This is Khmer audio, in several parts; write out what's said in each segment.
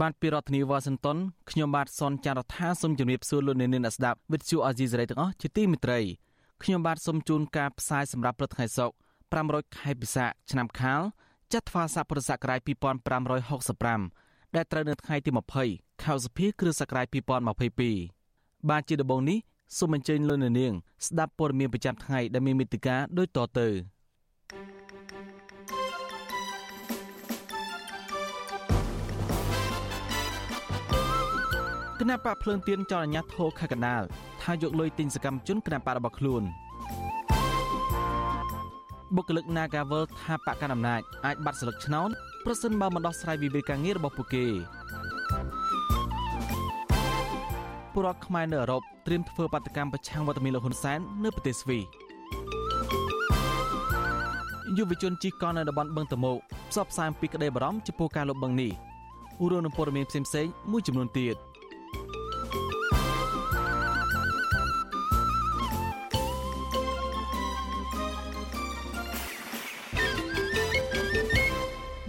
បានពីរដ្ឋធានីវ៉ាស៊ីនតោនខ្ញុំបាទសនចាររថាសូមជម្រាបសួរលោកអ្នកនាងអ្នកស្ដាប់វិទ្យុអាស៊ីសេរីទាំងអស់ជាទីមេត្រីខ្ញុំបាទសូមជូនការផ្សាយសម្រាប់ព្រឹកថ្ងៃសុក្រ500ខែពិសាឆ្នាំខាលចត្វាស័កពុរសករាជ2565ដែលត្រូវនៅថ្ងៃទី20ខែសុភាគ្រិស្តសករាជ2022បាទជាដំបូងនេះសូមអញ្ជើញលោកអ្នកនាងស្ដាប់ព័ត៌មានប្រចាំថ្ងៃដែលមានមេតិការដូចតទៅ គណៈបកភ្លើងទៀនចរអាញាធរខេត្តកណ្ដាលថាយកលុយទិញសកម្មជនគណៈបករបស់ខ្លួនបុគ្គលិក Nagavel ថាបកកណ្ដាលអំណាចអាចបាត់ស្លឹកឆ្នោតប្រសិនបើមិនដោះស្រាយវិវាទការងាររបស់ពួកគេពលរដ្ឋខ្មែរនៅអឺរ៉ុបត្រៀមធ្វើបាតកម្មប្រឆាំងវត្តមានលោកហ៊ុនសែននៅប្រទេសស្វីសយុវជនជិះកង់នៅតំបន់បឹងតមោកផ្សព្វផ្សាយពីក្តីបារម្ភចំពោះការលុបបង្នេះរួមនឹងព័ត៌មានផ្សេងៗមួយចំនួនទៀត។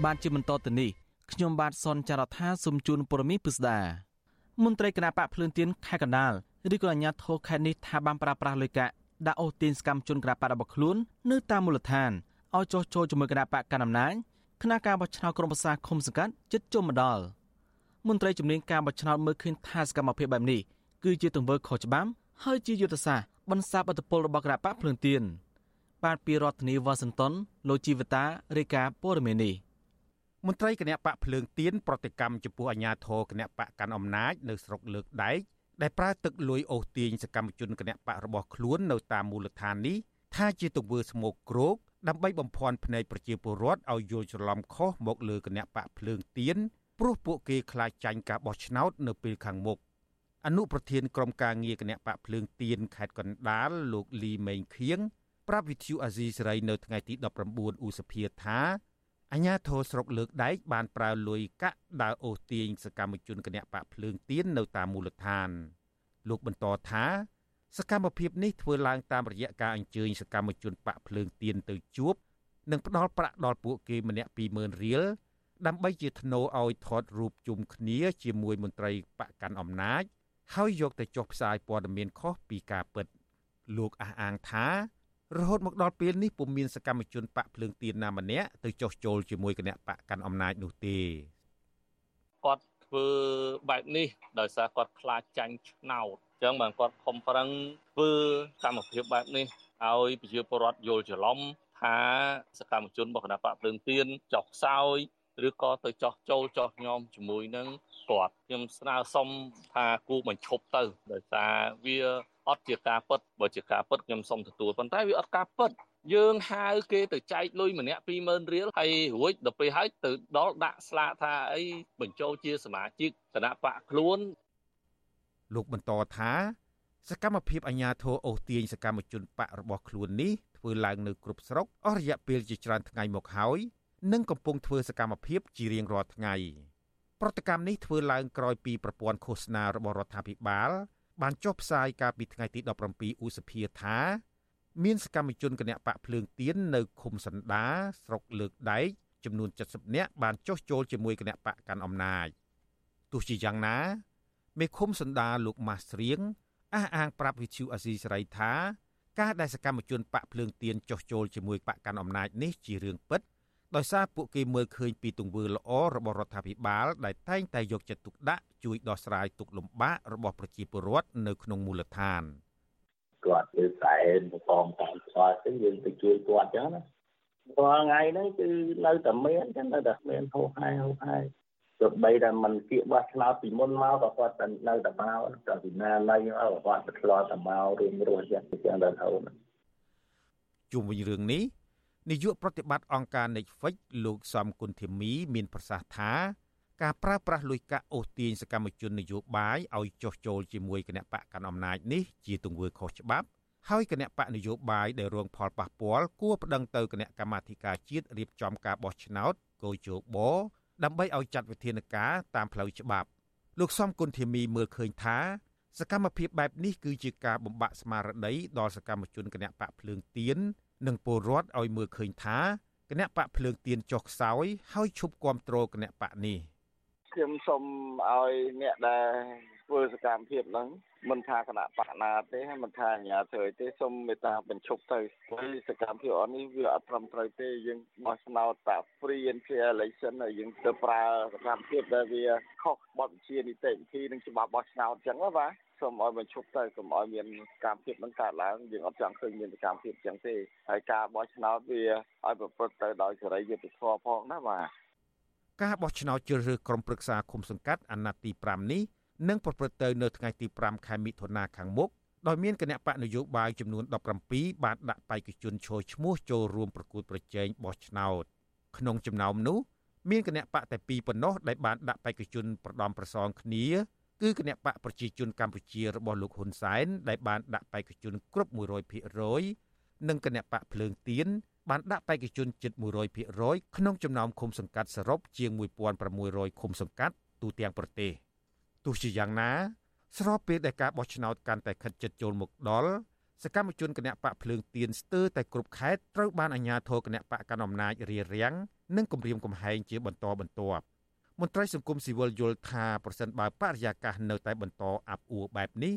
បានជាបន្តទៅនេះខ្ញុំបាទសនចាររថាសូមជូនព័ត៌មានពិស្ដាមន្ត្រីគណៈបកភ្លើងទៀនខេត្តកណ្ដាលឬក៏អាជ្ញាធរខេត្តនេះថាបានប្រាស្រ័យលុយកាក់ដាក់អូសទាញសកម្មជនគណៈបករបស់ខ្លួននៅតាមមូលដ្ឋានឲ្យចោះចូលជាមួយគណៈបកកណ្ដាលអំណាចគណៈការបោះឆ្នោតក្រុមប្រឹក្សាឃុំសង្កាត់ចិត្តជុំម្ដលមន្ត្រីជំនាញការបោះឆ្នោតមើលឃើញថាសកម្មភាពបែបនេះគឺជាទង្វើខុសច្បាប់ហើយជាយុទ្ធសាស្ត្របន្សាបអត្តពលរបស់គណៈបកភ្លើងទៀនបាទពីរដ្ឋធានីវ៉ាស៊ីនតោនលោកជីវតារាយការណ៍ព័ត៌មាននេះ មន្ត្រីគណៈបកភ្លើងទៀនប្រតិកម្មចំពោះអាញាធរគណៈបកកាន់អំណាចនៅស្រុកលើកដែកដែលប្រើទឹកលួយអូសទាញសកម្មជនគណៈបករបស់ខ្លួននៅតាមមូលដ្ឋាននេះថាជាទង្វើស្មោកគ្រោកដើម្បីបំភាន់ភ្នែកប្រជាពលរដ្ឋឲ្យយល់ច្រឡំខុសមកលើគណៈបកភ្លើងទៀនព្រោះពួកគេខ្លាចចាញ់ការបោះឆ្នោតនៅពេលខាងមុខអនុប្រធានក្រុមការងារគណៈបកភ្លើងទៀនខេត្តកណ្ដាលលោកលីមេងខៀងប្រាប់វិទ្យុអាស៊ីសេរីនៅថ្ងៃទី19ឧសភាថា អញ្ញាធរស្រុកលើកដែកបានប្រើលុយកាក់ដើរអូសទាញសកម្មជនគណៈបកភ្លើងទៀននៅតាមមូលដ្ឋាន លោកបន្តថា សកម្មភាពនេះធ្វើឡើងតាមរយៈការអញ្ជើញសកម្មជនបកភ្លើងទៀនទៅជួបនិងផ្ដល់ប្រាក់ដល់ពួកគេម្នាក់20000រៀលដើម្បីជាធ្នូឲ្យថតរូបជុំគ្នាជាមួយមន្ត្រីបកកាន់អំណាច ហើយយកទៅចុះផ្សាយព័ត៌មានខុសពីការពិត លោកអះអាងថា រហូតមកដល់ពេលនេះពុំមានសកម្មជនបកភ្លើងទៀនណាម្នាក់ទៅចោះចូលជាមួយគណៈបកកាន់អំណាចនោះទេគាត់ធ្វើបែបនេះដោយសារគាត់ខ្លាចចាញ់ឆ្នោតអញ្ចឹងបានគាត់ខំប្រឹងធ្វើកម្មភាពបែបនេះឲ្យប្រជាពលរដ្ឋយល់ច្រឡំថាសកម្មជនរបស់គណៈបកភ្លើងទៀនចោះខ្សោយឬក៏ទៅចោះចូលចោះញោមជាមួយនឹងគាត់ខ្ញុំស្នើសុំថាគូបញ្ឈប់ទៅដោយសារវា អត់ជាការពិតបើជាការពិតខ្ញុំសូមទទួលប៉ុន្តែវាអត់ការពិតយើងហៅគេទៅចែកលុយម្នាក់20000រៀលហើយរួចដល់ពេលហើយទៅដល់ដាក់ស្លាកថាអីបញ្ចូលជាសមាជិកគណៈបកខ្លួនលោកបន្តថាសកម្មភាពអាញាធរអូសទាញសកម្មជនបករបស់ខ្លួននេះធ្វើឡើងនៅគ្រប់ស្រុកអស់រយៈពេលជាច្រើនថ្ងៃមកហើយនិងកំពុងធ្វើសកម្មភាពជារៀងរាល់ថ្ងៃប្រតិកម្មនេះធ្វើឡើងក្រោយពីប្រព័ន្ធឃោសនារបស់រដ្ឋាភិបាល បានចុះផ្សាយកាលពីថ្ងៃទី17ឧសភាថាមានសកម្មជនគណៈបកភ្លើងទៀននៅឃុំសណ្ដាស្រុកលើកដែកចំនួន70នាក់បានចុះចូលជាមួយគណៈបកកាន់អំណាចទោះជាយ៉ាងណាមេឃុំសណ្ដាលោកម៉ាស់ស្រៀងអះអាងប្រាប់វិទ្យុអាស៊ីសេរីថាការដែលសកម្មជនបកភ្លើងទៀនចុះចូលជាមួយបកកាន់អំណាចនេះជារឿងពិត ដោយសារពួកគេមើលឃើញពីទង្វើល្អរបស់រដ្ឋាភិបាលដែលតែងតែយកចិត្តទុកដាក់ជួយដោះស្រាយទុក្ខលំបាករបស់ប្រជាពលរដ្ឋនៅក្នុងមូលដ្ឋានគាត់លើខ្សែបង្កងតាមស្គាល់ទៅយើងទៅជួយគាត់ចឹងណារាល់ថ្ងៃហ្នឹងគឺនៅតែមានចឹងនៅតែមានហូរហែហូរហែទោះបីតែมันគៀកបោះឆ្នោតពីមុនមកក៏គាត់តែនៅតែមកតែពីណាណៃមកគាត់ទៅឆ្លោះតែមករួមរស់ចឹងចឹងដល់ហូរជុំវិញរឿងនេះ នាយកប្រតិបត្តិអង្គការ Netflix លោកសំគុណធីមី មានប្រសាសន៍ថាគការប្រើប្រាស់លុយកាក់អូសទាញសកម្មជននយោបាយឲ្យចុះចូលជាមួយគណៈបកកណ្ដាលអំណាចនេះជាទង្វើខុសច្បាប់ហើយគណៈបកនយោបាយដែលរងផលប៉ះពាល់គួរប្តឹងទៅគណៈកម្មាធិការជាតិរៀបចំការបោះឆ្នោតកោជបដើម្បីឲ្យចាត់វិធានការតាមផ្លូវច្បាប់ លោកសំគុណធីមីមើលឃើញថា សកម្មភាពបែបនេះគឺជាការបំបាក់ស្មារតីដល់សកម្មជនគណៈបកភ្លើងទៀន និងពលរដ្ឋឲ្យមើលឃើញថាគណៈបកភ្លើងទៀនចុះខ្សោយហើយឈប់គ្រប់គ្រងគណៈបកនេះខ្ញុំសូមឲ្យអ្នកដែលធ្វើសកម្មភាពហ្នឹងមិនថាគណៈបកណាទេមិនថាអាញាធិទេសូមមេត្តាបញ្ឈប់ទៅព្រោះសកម្មភាពអននេះវាអត់ត្រឹមត្រូវទេយើងបោះឆ្នោតតា free and fair election ហើយយើងទៅប្រើសកម្មភាពដែលវាខុសបទបញ្ជានីតិវិធីនិងច្បាប់បោះឆ្នោតអញ្ចឹងណាបាទ សូមឲ្យបញ្ឈប់ទៅកុំឲ្យមានកម្មភាពនឹងកើតឡើងយើងអត់ចង់ឃើញមានកម្មភាពអញ្ចឹងទេហើយការបោះឆ្នោតវាឲ្យប្រព្រឹត្តទៅដោយសេរីយុត្តិធម៌ផងណាបាទការបោះឆ្នោតជ្រើសរើសក្រុមប្រឹក្សាគុំសង្កាត់អាណត្តិទី5នេះនឹងប្រព្រឹត្តទៅនៅថ្ងៃទី5ខែមិថុនាខាងមុខដោយមានគណៈបកនយោបាយចំនួន17បានដាក់បេក្ខជនឈរឈ្មោះចូលរួមប្រគួតប្រជែងបោះឆ្នោតក្នុងចំណោមនោះមានគណៈបកតែពីរប៉ុណ្ណោះដែលបានដាក់បេក្ខជនប្រដំប្រសងគ្នា គឺគណៈបកប្រជាជនកម្ពុជារបស់លោកហ៊ុនសែនដែលបានដាក់បេក្ខជនគ្រប់100%និងគណៈបកភ្លើងទៀនបានដាក់បេក្ខជនជិត100%ក្នុងចំណោមឃុំសង្កាត់សរុបជាង1600ឃុំសង្កាត់ទូទាំងប្រទេសទោះជាយ៉ាងណា ស្របពេលដែលការបោះឆ្នោតកាន់តែខិតជិតចូលមុខដល់សកម្មជនគណៈបកភ្លើងទៀនស្ទើរតែគ្រប់ខេត្តត្រូវបានអាជ្ញាធរគណៈបកកណ្ដាលអំណាចរារាំងនិងគំរាមកំហែងជាបន្តបន្ទាប់ មន្ត្រីសង្គមស៊ីវិលយល់ថាប្រសិនបើបរិយាកាសនៅតែបន្តអាប់អួរបែបនេះ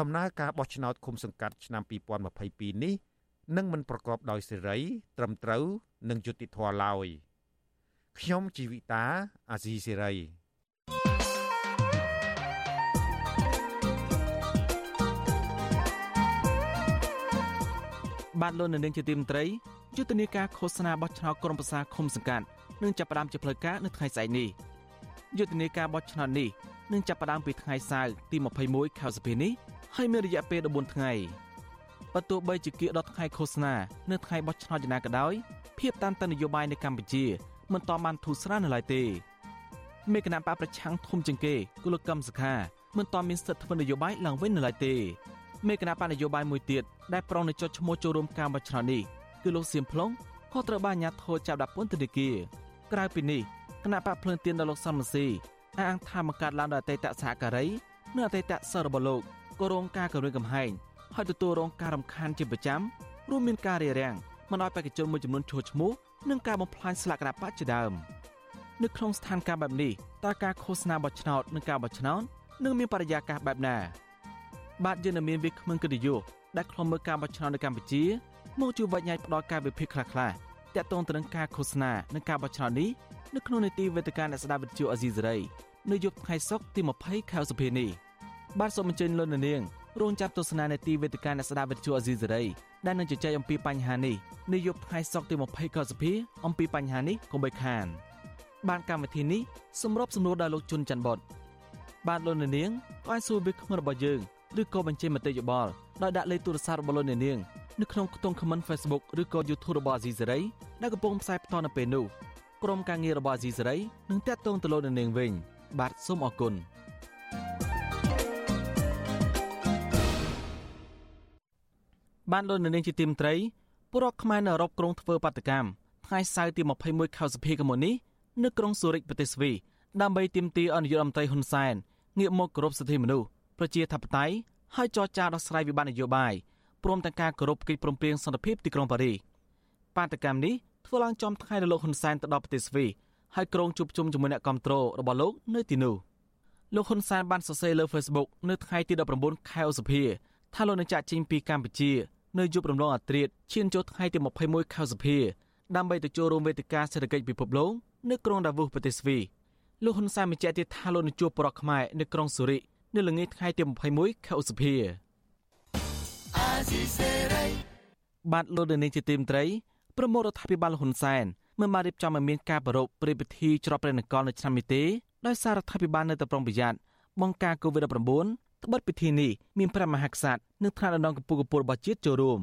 ដំណើរការបោះឆ្នោតឃុំសង្កាត់ឆ្នាំ2022នេះនឹងមិនប្រកបដោយសេរី ត្រឹមត្រូវនិងយុត្តិធម៌ឡើយខ្ញុំជីវិតាអាស៊ីសេរីបាទលោកនៅនាងជាទីមត្រីយុទ្ធនាការឃោសនាបោះឆ្នោតក្រុមប្រឹក្សាឃុំសង្កាត់ នឹងចាប់ផ្ដើមជាផ្លូវការនៅថ្ងៃស្អែកនេះយុទ្ធនាការបោះឆ្នោតនេះនឹងចាប់ផ្ដើមពីថ្ងៃសៅរ៍ទី21ខែសីហានេះហើយមានរយៈពេល14ថ្ងៃបើទោះបីជាគៀកដល់ថ្ងៃឃោសនានៅថ្ងៃបោះឆ្នោតយ៉ាងណាក៏ដោយភាពតានតឹងនយោបាយនៅកម្ពុជាមិនតបានធូរស្រាលនៅឡើយទេមេគណៈបកប្រឆាំងធំជាងគេគឺលោកកឹមសុខាមិនតមានសិទ្ធិធ្វើនយោបាយឡើងវិញនៅឡើយទេមេគណៈបកនយោបាយមួយទៀតដែលប្រងនឹងចុចឈ្មោះចូលរួមការបោះឆ្នោតនេះគឺលោកសៀមផ្លុងក៏ត្រូវបានអាជ្ញាធរចាប់ដាក់ពន្ធនាគារ ក្រៅពីនេះគណៈបកភ្លើងទៀនដល់លោកសំរងស៊ីអះអាងថាមកកាត់ឡើងដោយអតីតសហការីនិងអតីតសិស្សរបស់លោកក៏រងការគំរាមកំហែងហើយទទួលរងការរំខានជាប្រចាំរួមមានការរារាំងមិនឲ្យបេក្ខជនមួយចំនួនឈរឈ្មោះនិងការបំផ្លាញស្លាកគណៈបកជាដើមនៅក្នុងស្ថានភាពបែបនេះតើការឃោសនាបោះឆ្នោតនិងការបោះឆ្នោតនឹងមានបរិយាកាសបែបណាបាទយើងនៅមានវាគ្មិនកិត្តិយសដែលខ្លុំមើលការបោះឆ្នោតនៅកម្ពុជាមកជួយវិញ្ញាណផ្ដល់ការវិភាគខ្លះៗ តាក់ទងទៅនឹងការឃោសនានិងការបោះឆ្នោតនេះនៅក្នុងនីតិវេទិកាអ្នកស្ដាប់វិទ្យុអេស៊ីសេរីនៅយប់ថ្ងៃសុក្រទី20ខែសុភានេះបាទសូមអញ្ជើញលោកនាងរងចាំទស្សនានីតិវេទិកាអ្នកស្ដាប់វិទ្យុអេស៊ីសេរីដែលនឹងជជែកអំពីបញ្ហានេះនៅយប់ថ្ងៃសុក្រទី20ខែសុភាអំពីបញ្ហានេះកុំបីខាន បានកម្មវិធីនេះសម្របសម្រួលដោយលោកជុនច័ន្ទបតបាទលោកនាងក៏អាចសួរវាគ្មិនរបស់យើងឬក៏បញ្ចេញមតិយោបល់ដោយដាក់លេខទូរស័ព្ទរបស់លោកនាង នៅក្នុងខ្ទង់ comment Facebook ឬក៏ YouTube របស់ Azizi Saray ដែលកំពុងផ្សាយផ្ទាល់នៅពេលនេះក្រុមការងាររបស់ Azizi Saray នឹងតាក់ទងទៅលោកនាងវិញ បាទសូមអរគុណបានលោកនាងជាទីមត្រីពលរដ្ឋខ្មែរនៅអឺរ៉ុបក្រុងធ្វើបាតកម្មថ្ងៃសៅរ៍ទី21ខែសុភាកមុននេះនៅក្រុងស៊ូរិកប្រទេសស្វីដើម្បីទាមទារអនុយុរដ្ឋមន្ត្រីហ៊ុនសែនងាកមកគោរពសិទ្ធិមនុស្សប្រជាធិបតេយ្យហើយចរចាដោះស្រាយវិបត្តិនយោបាយ ព្រមទាំងការគោរពកិច្ចព្រមព្រៀងសន្តិភាពទីក្រុងប៉ារីសបាតកម្មនេះធ្វើឡើងចំថ្ងៃដែលលោកហ៊ុនសែនទៅដល់ប្រទេសស្វីហើយក្រុងជួបជុំជាមួយអ្នកគ្រប់គ្រងរបស់លោកនៅទីនោះលោកហ៊ុនសែនបានសរសេរលើ Facebook នៅថ្ងៃទី19ខែឧសភាថាលោកនឹងចាក់ចេញពីកម្ពុជានៅយប់រំលងអាត្រិតឈានចូលថ្ងៃទី21ខែឧសភាដើម្បីទៅចូលរួមវេទិកាសេដ្ឋកិច្ចពិភពលោកនៅក្រុងដាវូសប្រទេសស្វីលោកហ៊ុនសែនបញ្ជាក់ទៀតថាលោកនឹងជួបបរិបទខ្មែរនៅក្រុងស៊ូរិកនៅល្ងាចថ្ងៃទី21ខែឧសភា បាទលោកនាងជាទីមត្រីប្រមុខរដ្ឋាភិបាលហ៊ុនសែនមិនបានរៀបចំឲ្យមានការប្រារព្ធព្រឹត្តិពិធីច្រត់ព្រះនង្គ័លនៅឆ្នាំនេះទេដោយសាររដ្ឋាភិបាលនៅតែប្រុងប្រយ័ត្នបង្ការ COVID-19 ត្បិតពិធីនេះមានព្រះមហាក្សត្រនិងថ្នាក់ដឹកនាំកម្ពុជារបស់ជាតិចូលរួម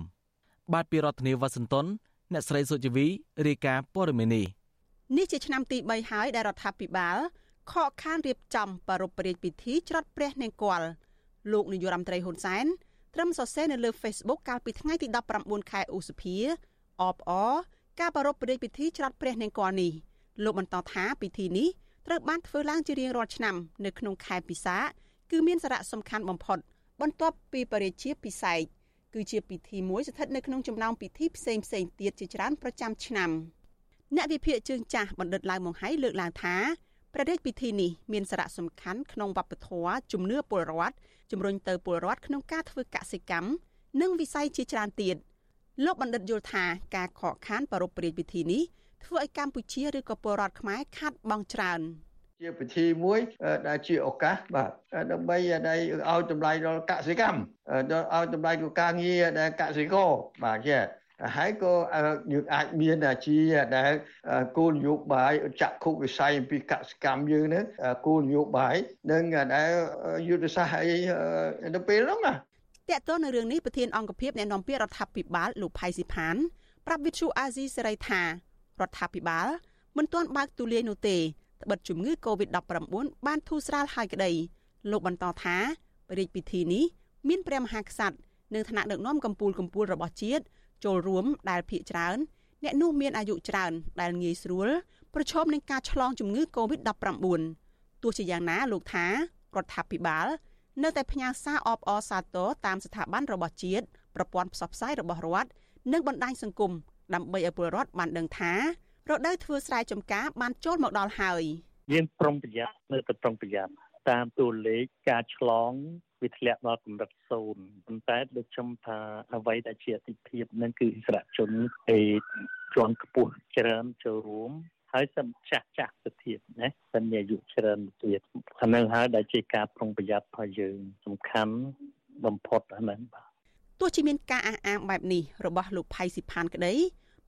បាទពីរដ្ឋធានីវ៉ាស៊ីនតោនអ្នកស្រីសុជីវីរាយការណ៍ព័ត៌មាននេះនេះជាឆ្នាំទី3ហើយដែលរដ្ឋាភិបាលខកខានរៀបចំប្រារព្ធរាជពិធីច្រត់ព្រះនង្គ័លលោកនាយរដ្ឋមន្ត្រីហ៊ុនសែន ត្រឹមសរសេរនៅលើ Facebook កាលពីថ្ងៃទី19ខែឧសភាអបអរការប្រារព្ធរាជពិធីច្រត់ព្រះនង្គ័លនេះលោកបន្តថាពិធីនេះត្រូវបានធ្វើឡើងជារៀងរាល់ឆ្នាំនៅក្នុងខែពិសាគឺមានសារៈសំខាន់បំផុត បន្ទាប់ពីបរិជាពិសេសគឺជាពិធីមួយស្ថិតនៅក្នុងចំណោមពិធីផ្សេងផ្សេងទៀតជាច្រើនប្រចាំឆ្នាំអ្នកវិភាគជើងចាស់បណ្ឌិតឡាវម៉ុងហៃលើកឡើងថាព្រះរាជពិធីនេះមានសារៈសំខាន់ក្នុងវប្បធម៌ជំនឿពលរដ្ឋ ជំរុញទៅពលរដ្ឋក្នុងការធ្វើកសិកម្មនិងវិស័យជាច្រើនទៀតលោកបណ្ឌិតយល់ថាការខកខានប្រពៃពិធីនេះធ្វើឲ្យកម្ពុជាឬក៏ពលរដ្ឋខ្មែរខាត់បងច្រើនជាពិធីមួយដែលជាឱកាសបាទដើម្បីដែលឲ្យតម្លៃដល់កសិកម្មដល់ឲ្យតម្លៃដល់ការងារដែលកសិករបាទជា ហើយក៏យើងអាចមានជាដែលគោលនយោបាយចក្ខុវិស័យអំពីកសិកម្មយើងនឹងគោលនយោបាយនិងដែលយុទ្ធសាស្ត្រអីនៅពេលហ្នឹងណាតើតើនៅរឿងនេះប្រធានអង្គភិបអ្នកនាំពាក្យរដ្ឋាភិបាលលោកផៃស៊ីផានប្រាប់វិទ្យុអាស៊ីសេរីថារដ្ឋាភិបាលមិនទាន់បើកទូលាយនោះទេត្បិតជំងឺ Covid-19 បានធូរស្រាលហើយក្តីលោកបន្តថារាជពិធីនេះមានព្រះមហាក្សត្រនិងថ្នាក់ដឹកនាំកម្ពុជាកម្ពុជារបស់ជាតិ ចូលរួមដែលភាកច្រើន អ្នកនោះមានអាយុច្រើន ដែលងាយស្រួលប្រឈមនឹងការឆ្លងជំងឺ Covid-19 ទោះជាយ៉ាងណាលោកថារដ្ឋាភិបាលនៅតែផ្ញើសារអបអរសាទរតាមស្ថាប័នរបស់ជាតិប្រព័ន្ធផ្សព្វផ្សាយរបស់រដ្ឋនិងបណ្ដាញសង្គមដើម្បីឲ្យពលរដ្ឋបានដឹងថារដូវធ្វើស្រែចម្ការបានចូលមកដល់ហើយយើងប្រុងប្រយ័ត្ននៅតែប្រុងប្រយ័ត្នតាមតួលេខការឆ្លង វាធ្លាក់ដល់កម្រិត0ប៉ុន្តែដូចខ្ញុំថាអ្វីដែលជាអតិភិបនឹងគឺអិសរាជជនឯជាន់ខ្ពស់ច្រើនចូលរួមហើយសំចាស់ចាស់ទៅទៀតណាតែមានអាយុច្រើនទៀតអានឹងហើយដែលជាការប្រុងប្រយ័ត្នរបស់យើងសំខាន់បំផុតអាហ្នឹងបាទទោះជាមានការអះអាងបែបនេះរបស់លោកផៃស៊ីផានក្តី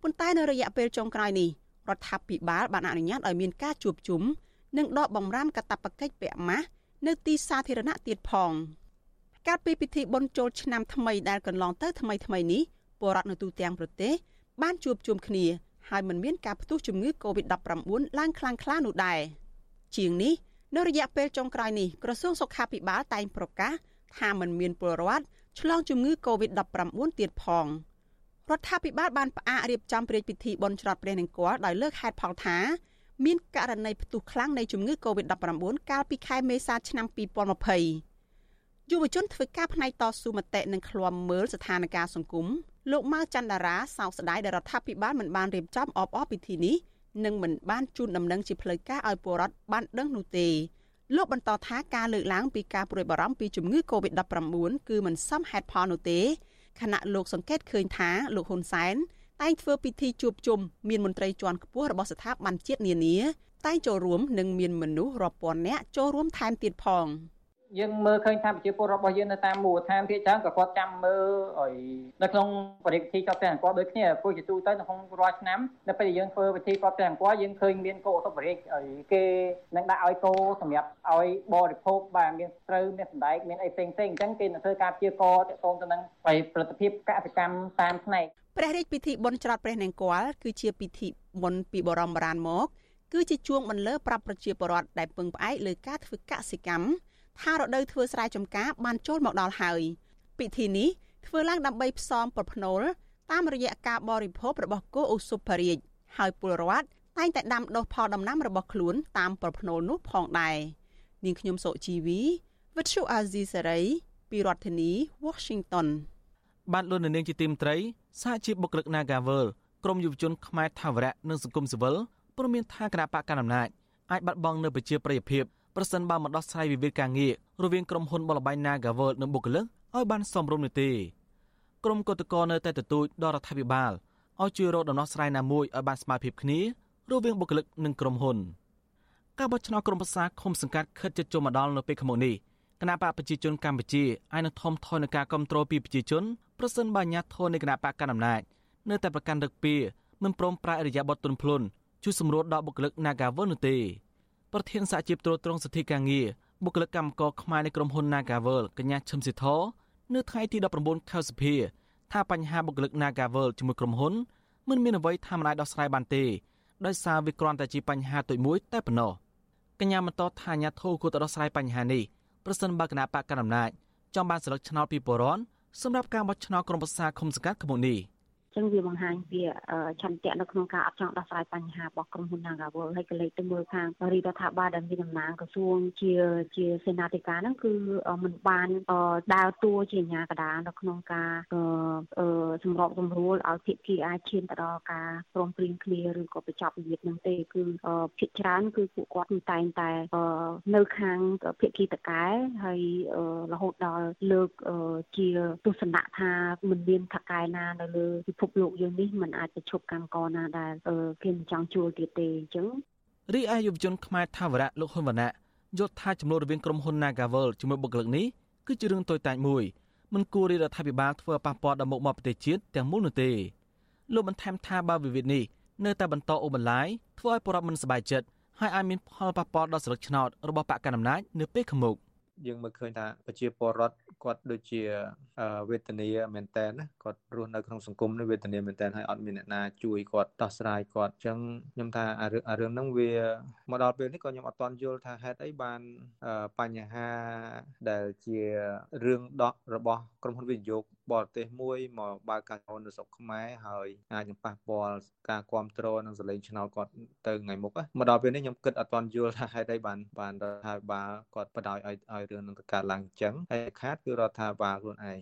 ប៉ុន្តែនៅរយៈពេលចុងក្រោយនេះរដ្ឋាភិបាលបានអនុញ្ញាតឲ្យមានការជួបជុំនិងដកបំរាមកាតព្វកិច្ចពាក់ម៉ាស់ នៅទីសាធារណៈទៀតផងកាលពីពិធីបុណ្យចូលឆ្នាំថ្មីដែលកន្លងទៅថ្មីថ្មីនេះពលរដ្ឋនៅទូទាំងប្រទេសបានជួបជុំគ្នាហើយមិនមានការផ្ទុះជំងឺ Covid-19 ឡើងខ្លាំងក្លានោះដែរជាងនេះនៅរយៈពេលចុងក្រោយនេះក្រសួងសុខាភិបាលតែងប្រកាសថាមិនមានពលរដ្ឋឆ្លងជំងឺ Covid-19 ទៀតផងរដ្ឋាភិបាលបានផ្អាករៀបចំព្រះរាជពិធីបុណ្យច្រត់ព្រះនង្គ័លដោយលើកហេតុផលថា មានករណីផ្ទុះខ្លាំងនៃជំងឺ Covid-19 កាលពីខែមេសាឆ្នាំ2020យុវជនធ្វើការផ្នែកតស៊ូមតិនិងឃ្លាំមើលស្ថានភាពសង្គមលោកម៉ៅច័ន្ទរាសោកស្ដាយដែលរដ្ឋាភិបាលមិនបានរៀបចំអបអរពិធីនេះនិងមិនបានជូនដំណឹងជាផ្លូវការឲ្យពលរដ្ឋបានដឹងនោះទេលោកបន្តថាការលើកឡើងពីការព្រួយបារម្ភពីជំងឺ Covid-19 គឺមិនសមហេតុផលនោះទេខណៈលោកសង្កេតឃើញថាលោកហ៊ុនសែន តែងធ្វើពិធីជួបជុំមានមន្ត្រីជាន់ខ្ពស់របស់ស្ថាប័នជាតិនានាតែងចូលរួមនិងមានមនុស្សរាប់ពាន់នាក់ចូលរួមថែមទៀតផង។យើងមើលឃើញថាប្រជាពលរដ្ឋរបស់យើងនៅតាមមូលដ្ឋានភាគច្រើនក៏គាត់ចាំមើលឲ្យនៅក្នុងបរិយាកាសចប់តែអង្គដូចគ្នាព្រោះជាទូទៅនៅក្នុងរាល់ឆ្នាំនៅពេលយើងធ្វើពិធីកប់តែអង្គយើងឃើញមានគោឧតុបរិយឲ្យគេនឹងដាក់ឲ្យគោសម្រាប់ឲ្យបរិភោគបាទមានស្រូវមានសណ្ដែកមានអីផ្សេងផ្សេងអញ្ចឹងគេនឹងធ្វើការព្យាករតកតងទៅនឹងផលិតភាពកសិកម្មតាមផ្នែក ព្រះរាជពិធីបុណ្យច្រត់ព្រះនង្គ័លគឺជាពិធីបុណ្យពីបរមបុរាណមកគឺជាជួងបន្លឺប្រាប់ប្រជាពលរដ្ឋដែលពឹងផ្អែកលើការធ្វើកសិកម្មថារដូវធ្វើស្រែចម្ការបានចូលមកដល់ហើយពិធីនេះធ្វើឡើងដើម្បីផ្សំប្រភ្នូលតាមរយៈការបរិភោគរបស់គោឧសុភរាជហើយពលរដ្ឋតែងតែដាំដុះផលដំណាំរបស់ខ្លួនតាមប្រភ្នូលនោះផងដែរនាងខ្ញុំសុជីវីវិទ្យុអាស៊ីសេរីពីរដ្ឋធានី Washington បានលោកនាងជាទីមត្រីសហជីពបុគ្គលិក Nagavel ក្រមយុវជនខ្មែរថាវរៈនិងសង្គមស៊ីវិលព្រមមានថាគណៈបកកណ្ដាលអំណាចអាចបាត់បង់នៅប្រជាប្រិយភាពប្រសិនបើមិនដោះស្រាយវិវាទការងាររវាងក្រុមហ៊ុនបលបៃ Nagavel និងបុគ្គលិកឲ្យបានសមរម្យនោះទេក្រុមកតកនៅតែទទូចដល់រដ្ឋាភិបាលឲ្យជួយរកដំណោះស្រាយណាមួយឲ្យបានស្មើភាពគ្នារវាងបុគ្គលិកនិងក្រុមហ៊ុនការបោះឆ្នោតក្រុមប្រឹក្សាឃុំសង្កាត់ខិតជិតចូលមកដល់នៅពេលខាងមុខនេះគណៈបកប្រជាជនកម្ពុជាអាចនឹងធំថយនឹងការគ្រប់គ្រងពីប្រជាជន ប្រសិនបើអាញាធននៃគណៈបកកណ្ដាលអំណាចនៅតែប្រកាន់រឹកពីមិនព្រមប្រែអរិយាប័ត្រទុនភ្លុនជួយសម្រួលដល់បុគ្គលិក Nagavel នោះទេប្រធានសហជីពត្រួតត្រងសិទ្ធិការងារបុគ្គលិកកម្មករខ្មែរនៃក្រុមហ៊ុន Nagavel កញ្ញាឈឹមសិទ្ធរនៅថ្ងៃទី19ខែសីហាថាបញ្ហាបុគ្គលិក Nagavel ជាមួយក្រុមហ៊ុនមិនមានអ្វីថាមិនអាចដោះស្រាយបានទេដោយសារវាគ្រាន់តែជាបញ្ហាតូចមួយតែប៉ុណ្ណោះកញ្ញាបន្តថាអាញាធរគួរតែដោះស្រាយបញ្ហានេះប្រសិនបើគណៈបកកណ្ដាលអំណាចចង់បានសិលឹកឆ្នោតពីពលរដ្ឋ សម្រាប់ការបោះឆ្នោតក្រុមប្រឹក្សាឃុំសង្កាត់ក្នុងនេះ។ ចឹងវាបង្ហាញពីឆន្ទៈនៅក្នុងការអត់ចង់ដោះស្រាយបញ្ហារបស់ក្រុមហ៊ុន Nagawal ហើយក៏លេខទៅមើលខាងរដ្ឋាភិបាលដែលមានតំណែងក្រសួងជាជាសេនាធិការហ្នឹងគឺมันបានដើរតួជាអាជ្ញាកណ្ដាលនៅក្នុងការសម្របសម្រួលឲ្យភាគីអាចឈានទៅដល់ការព្រមព្រៀងគ្នាឬក៏បញ្ចប់វិវាទហ្នឹងទេគឺភាគច្រើនគឺពួកគាត់គឺតែងតែនៅខាងភាគីតកែហើយរហូតដល់លើកជាទស្សនៈថាមិនមានថកែណានៅលើពិភពលោកយើងនេះมันអាចប្រឈប់កម្មករណាដែលគេមិនចង់ជួលទៀតទេអញ្ចឹងរីឯយុវជនខ្មែរថាវរៈលោកហ៊ុនវណ្ណៈយល់ថាចំនួនរវាងក្រុមហ៊ុន Nagavel ជាមួយបុគ្គលិកនេះគឺជារឿងតូចតាចមួយមិនគួររាជរដ្ឋាភិបាលធ្វើប៉ះពាល់ដល់មុខមាត់ប្រទេសជាតិទាំងមូលនោះទេលោកបន្ថែមថាបើវិវាទនេះនៅតែបន្តអូសបន្លាយធ្វើឲ្យប្រជាពលរដ្ឋមិនសប្បាយចិត្តហើយអាចមានផលប៉ះពាល់ដល់សិលឹកឆ្នោតរបស់បកកណ្ដាលអំណាចនៅពេលខាងមុខយើងមើលឃើញថាប្រជាពលរដ្ឋ គាត់ដូចជាវេទនាមែនតើណាគាត់រស់នៅក្នុងសង្គមនេះវេទនាមែនតើហើយអត់មានអ្នកណាជួយគាត់ដោះស្រាយគាត់អញ្ចឹងខ្ញុំថាអារឿងអារឿងហ្នឹងវាមកដល់ពេលនេះក៏ខ្ញុំអត់ទាន់យល់ថាហេតុអីបានបញ្ហាដែលជារឿងដោះរបស់ក្រុមហ៊ុនវិនិយោគ បរទេសមួយមកបើកកាស៊ីណូនៅស្រុកខ្មែរហើយអាចនឹងប៉ះពាល់ការគ្រប់គ្រងនិងសលេងឆ្នោតគាត់ទៅថ្ងៃមុខមកដល់ពេលនេះខ្ញុំគិតអត់ទាន់យល់ថាហេតុអីបានបានរដ្ឋាភិបាលគាត់បដ ாய் ឲ្យឲ្យរឿងនឹងទៅកើតឡើងអញ្ចឹងហើយខាតគឺរដ្ឋាភិបាលខ្លួនឯង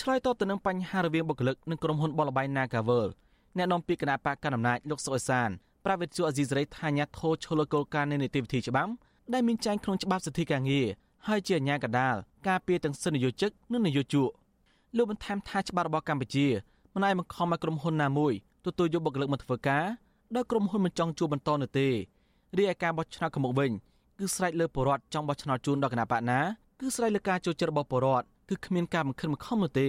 ឆ្លើយតបទៅនឹងបញ្ហារវាងបុគ្គលិកនិងក្រុមហ៊ុនបលបៃ Nagavel អ្នកនាំពាក្យគណៈបកកណ្ដាលអំណាចលោកសុអេសានប្រាវិទ្យាអេស៊ីសរ៉ៃថាញាធោឈលគោលការណ៍នៃនីតិវិធីច្បាប់ដែលមានចែងក្នុងច្បាប់សិទ្ធិការងារហើយជាអាជ្ញាកណ្ដាលការពារទាំងសិទ្ធិនយោជិកនិងនយោជក លោកបន្ថែមថាច្បាប់របស់កម្ពុជាមិនអាចបង្ខំឲ្យក្រុមហ៊ុនណាមួយទទួលយកបុគ្គលិកមកធ្វើការដោយក្រុមហ៊ុនមិនចង់ជួបបន្តនោះទេរីឯការបោះឆ្នោតខាងមុខវិញគឺស្រេចលើបរដ្ឋចង់បោះឆ្នោតជូនដល់គណៈបកណាគឺស្រេចលើការចូលចិត្តរបស់បរដ្ឋគឺគ្មានការបង្ខិតបង្ខំនោះទេ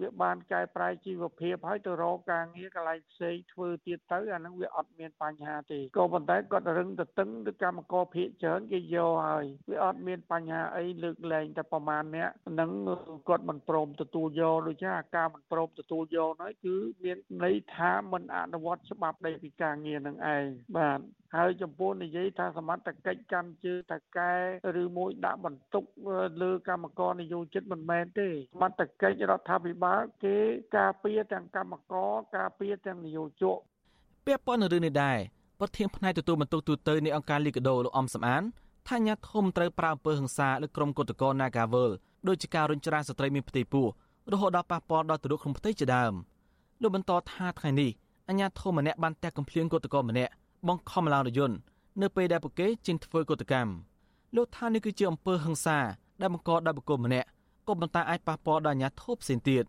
វាបានកែប្រែជីវភាពហើយទៅរកការងារកន្លែងផ្សេងធ្វើទៀតទៅអានឹងវាអត់មានបញ្ហាទេក៏ប៉ុន្តែគាត់រឹងទៅតឹងទៅកម្មករភៀកច្រើនគេយកហើយវាអត់មានបញ្ហាអីលើកលែងតែប្រមាណអ្នកនឹងគាត់មិនព្រមទទួលយកដូចជាអាការមិនព្រមទទួលយកនោះគឺមានន័យថាមិនអនុវត្តច្បាប់ដីពីការងារនឹងឯងបាទហើយចំពោះនិយាយថាសមត្ថកិច្ចកម្មជើតកែឬមួយដាក់បន្ទុកលើកម្មករនយោជិតមិនមែនទេសមត្ថកិច្ចរដ្ឋាភិបាលគេការពារទាំងកម្មករការពារទាំងនយោជកពាក់ព័ន្ធនឹងរឿងនេះដែរប្រធានផ្នែកទទួលបន្ទុកទូតនៃអង្គការលីកាដូលោកអំសំអានថាញាធមត្រូវប្រើអំពើហិង្សាលើក្រុមកុតកោ Nagavel ដោយជាការរញច្រានស្ត្រីមានផ្ទៃពោះរហូតដល់ប៉ះពាល់ដល់ទរក្នុងផ្ទៃជាដើមលោកបន្តថាថ្ងៃនេះអាញាធមម្នាក់បានតែកំភ្លៀងកុតកោម្នាក់បង្ខំឡើងរយន្តនៅពេលដែលពួកគេចេញធ្វើកតកម្មលោកថានេះគឺជាអំពើហិង្សាដែលបង្កដោយបុគ្គលម្នាក់ ក៏ប៉ុន្តែអាចប៉ះពាល់ដល់អាញាធិបផ្សេងទៀត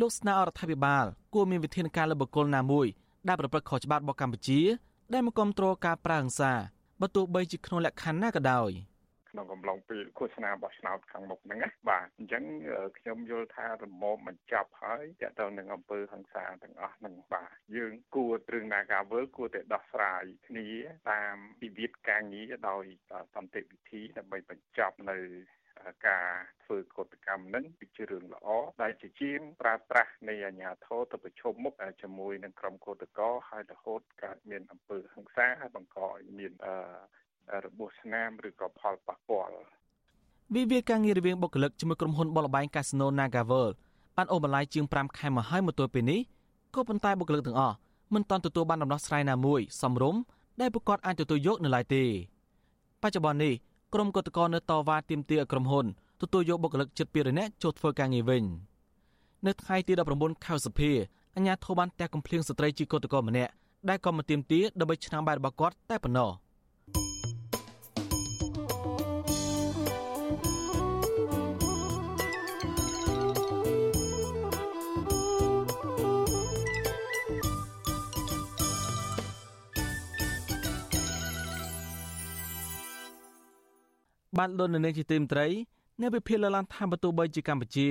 លោកស្នើរដ្ឋាភិបាលគួរមានវិធានការលើបុគ្គលណាមួយដែលប្រព្រឹត្តខុសច្បាប់របស់កម្ពុជា ដែលមិនគ្រប់គ្រងការប្រើហិង្សាបើទោះបីជាក្នុងលក្ខខណ្ឌណាក៏ដោយ។ក្នុងកំឡុងពេលឃោសនាបោះឆ្នោតខាងមុខហ្នឹងណាបាទអញ្ចឹងខ្ញុំយល់ថារមមបញ្ចប់ហើយតើតើនឹងអង្គើហ ংস ាទាំងអស់ហ្នឹងបាទយើងគួរទ្រឹងណាការវើគួរតែដោះស្រាយគ្នាតាមវិវាទការងារដោយសន្តិវិធីដើម្បីបញ្ចប់នៅ ការធ្វើកតកម្មនឹងគឺជារឿងល្អដែលជាជាងប្រើប្រាស់នៃអាញាធរទៅប្រជុំមុខជាមួយនឹងក្រុមកតកហើយរហូតកើតមានអំពើហិង្សាហើយបង្កឲ្យមានរបួសស្នាមឬក៏ផលប៉ះពាល់វិវាទការងាររវាងបុគ្គលិកជាមួយក្រុមហ៊ុនបលបែងកាស៊ីណូ Nagavel បានអូបន្លាយជាង5ខែមកហើយមកទល់ពេលនេះក៏ប៉ុន្តែបុគ្គលិកទាំងអស់មិនទាន់ទទួលបានដំណោះស្រាយណាមួយសមរម្យដែលពួកគាត់អាចទទួលយកនៅឡើយទេ បច្ចុប្បន្ននេះ ក្រុមកតកនៅតវ៉ាទាមទារឲ្យក្រុមហ៊ុនទទួលយកបុគ្គលិកជិត200នាក់ចូលធ្វើការងារវិញនៅថ្ងៃទី19ខែសភាអញ្ញាធិបបានតែកំភ្លៀងស្ត្រីជាកតកម្នាក់ដែលក៏មកទាមទារដើម្បីឆ្នាំបាយរបស់គាត់តែប៉ុណ្ណោះ។ បានលន់នៅនាងជាទីមត្រីនៅវិភាគលឡានថាបន្ទូបីជាកម្ពុជា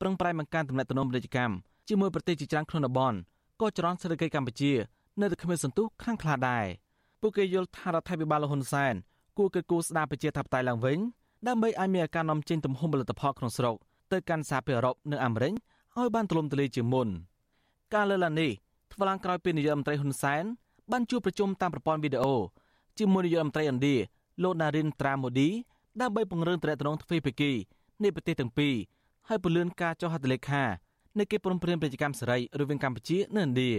ប្រឹងប្រែងបង្កើនទំនាក់ទំនងពាណិជ្ជកម្មជាមួយប្រទេសជាច្រើនក្នុងតំបន់ក៏ចរន្តសេដ្ឋកិច្ចកម្ពុជានៅតែគ្មានសន្ទុះខ្លាំងក្លាដែរពួកគេយល់ថារដ្ឋាភិបាលលហ៊ុនសែនគួរកិត្តគូស្ដារប្រជាធិបតេយ្យឡើងវិញដើម្បីឲ្យមានការនាំចេញទំហំផលិតផលក្នុងស្រុកទៅកាន់សហភាពអឺរ៉ុបនិងអាមេរិកឲ្យបានទូលំទូលាយជាងមុនការលើកឡើងនេះធ្វើឡើងក្រោយពេលនាយករដ្ឋមន្ត្រីហ៊ុនសែនបានជួបប្រជុំតាមប្រព័ន្ធវីដេអូជាមួយនាយករដ្ឋមន្ត្រីឥណ្ឌាលោក Narendra Modi ដើម្បីពង្រឹងទំនាក់ទំនងទ្វេភាគីនៃប្រទេសទាំងពីរហើយពន្លឿនការចុះហត្ថលេខានៃកិច្ចព្រមព្រៀងពាណិជ្ជកម្មសេរីរវាងកម្ពុជានិងឥណ្ឌា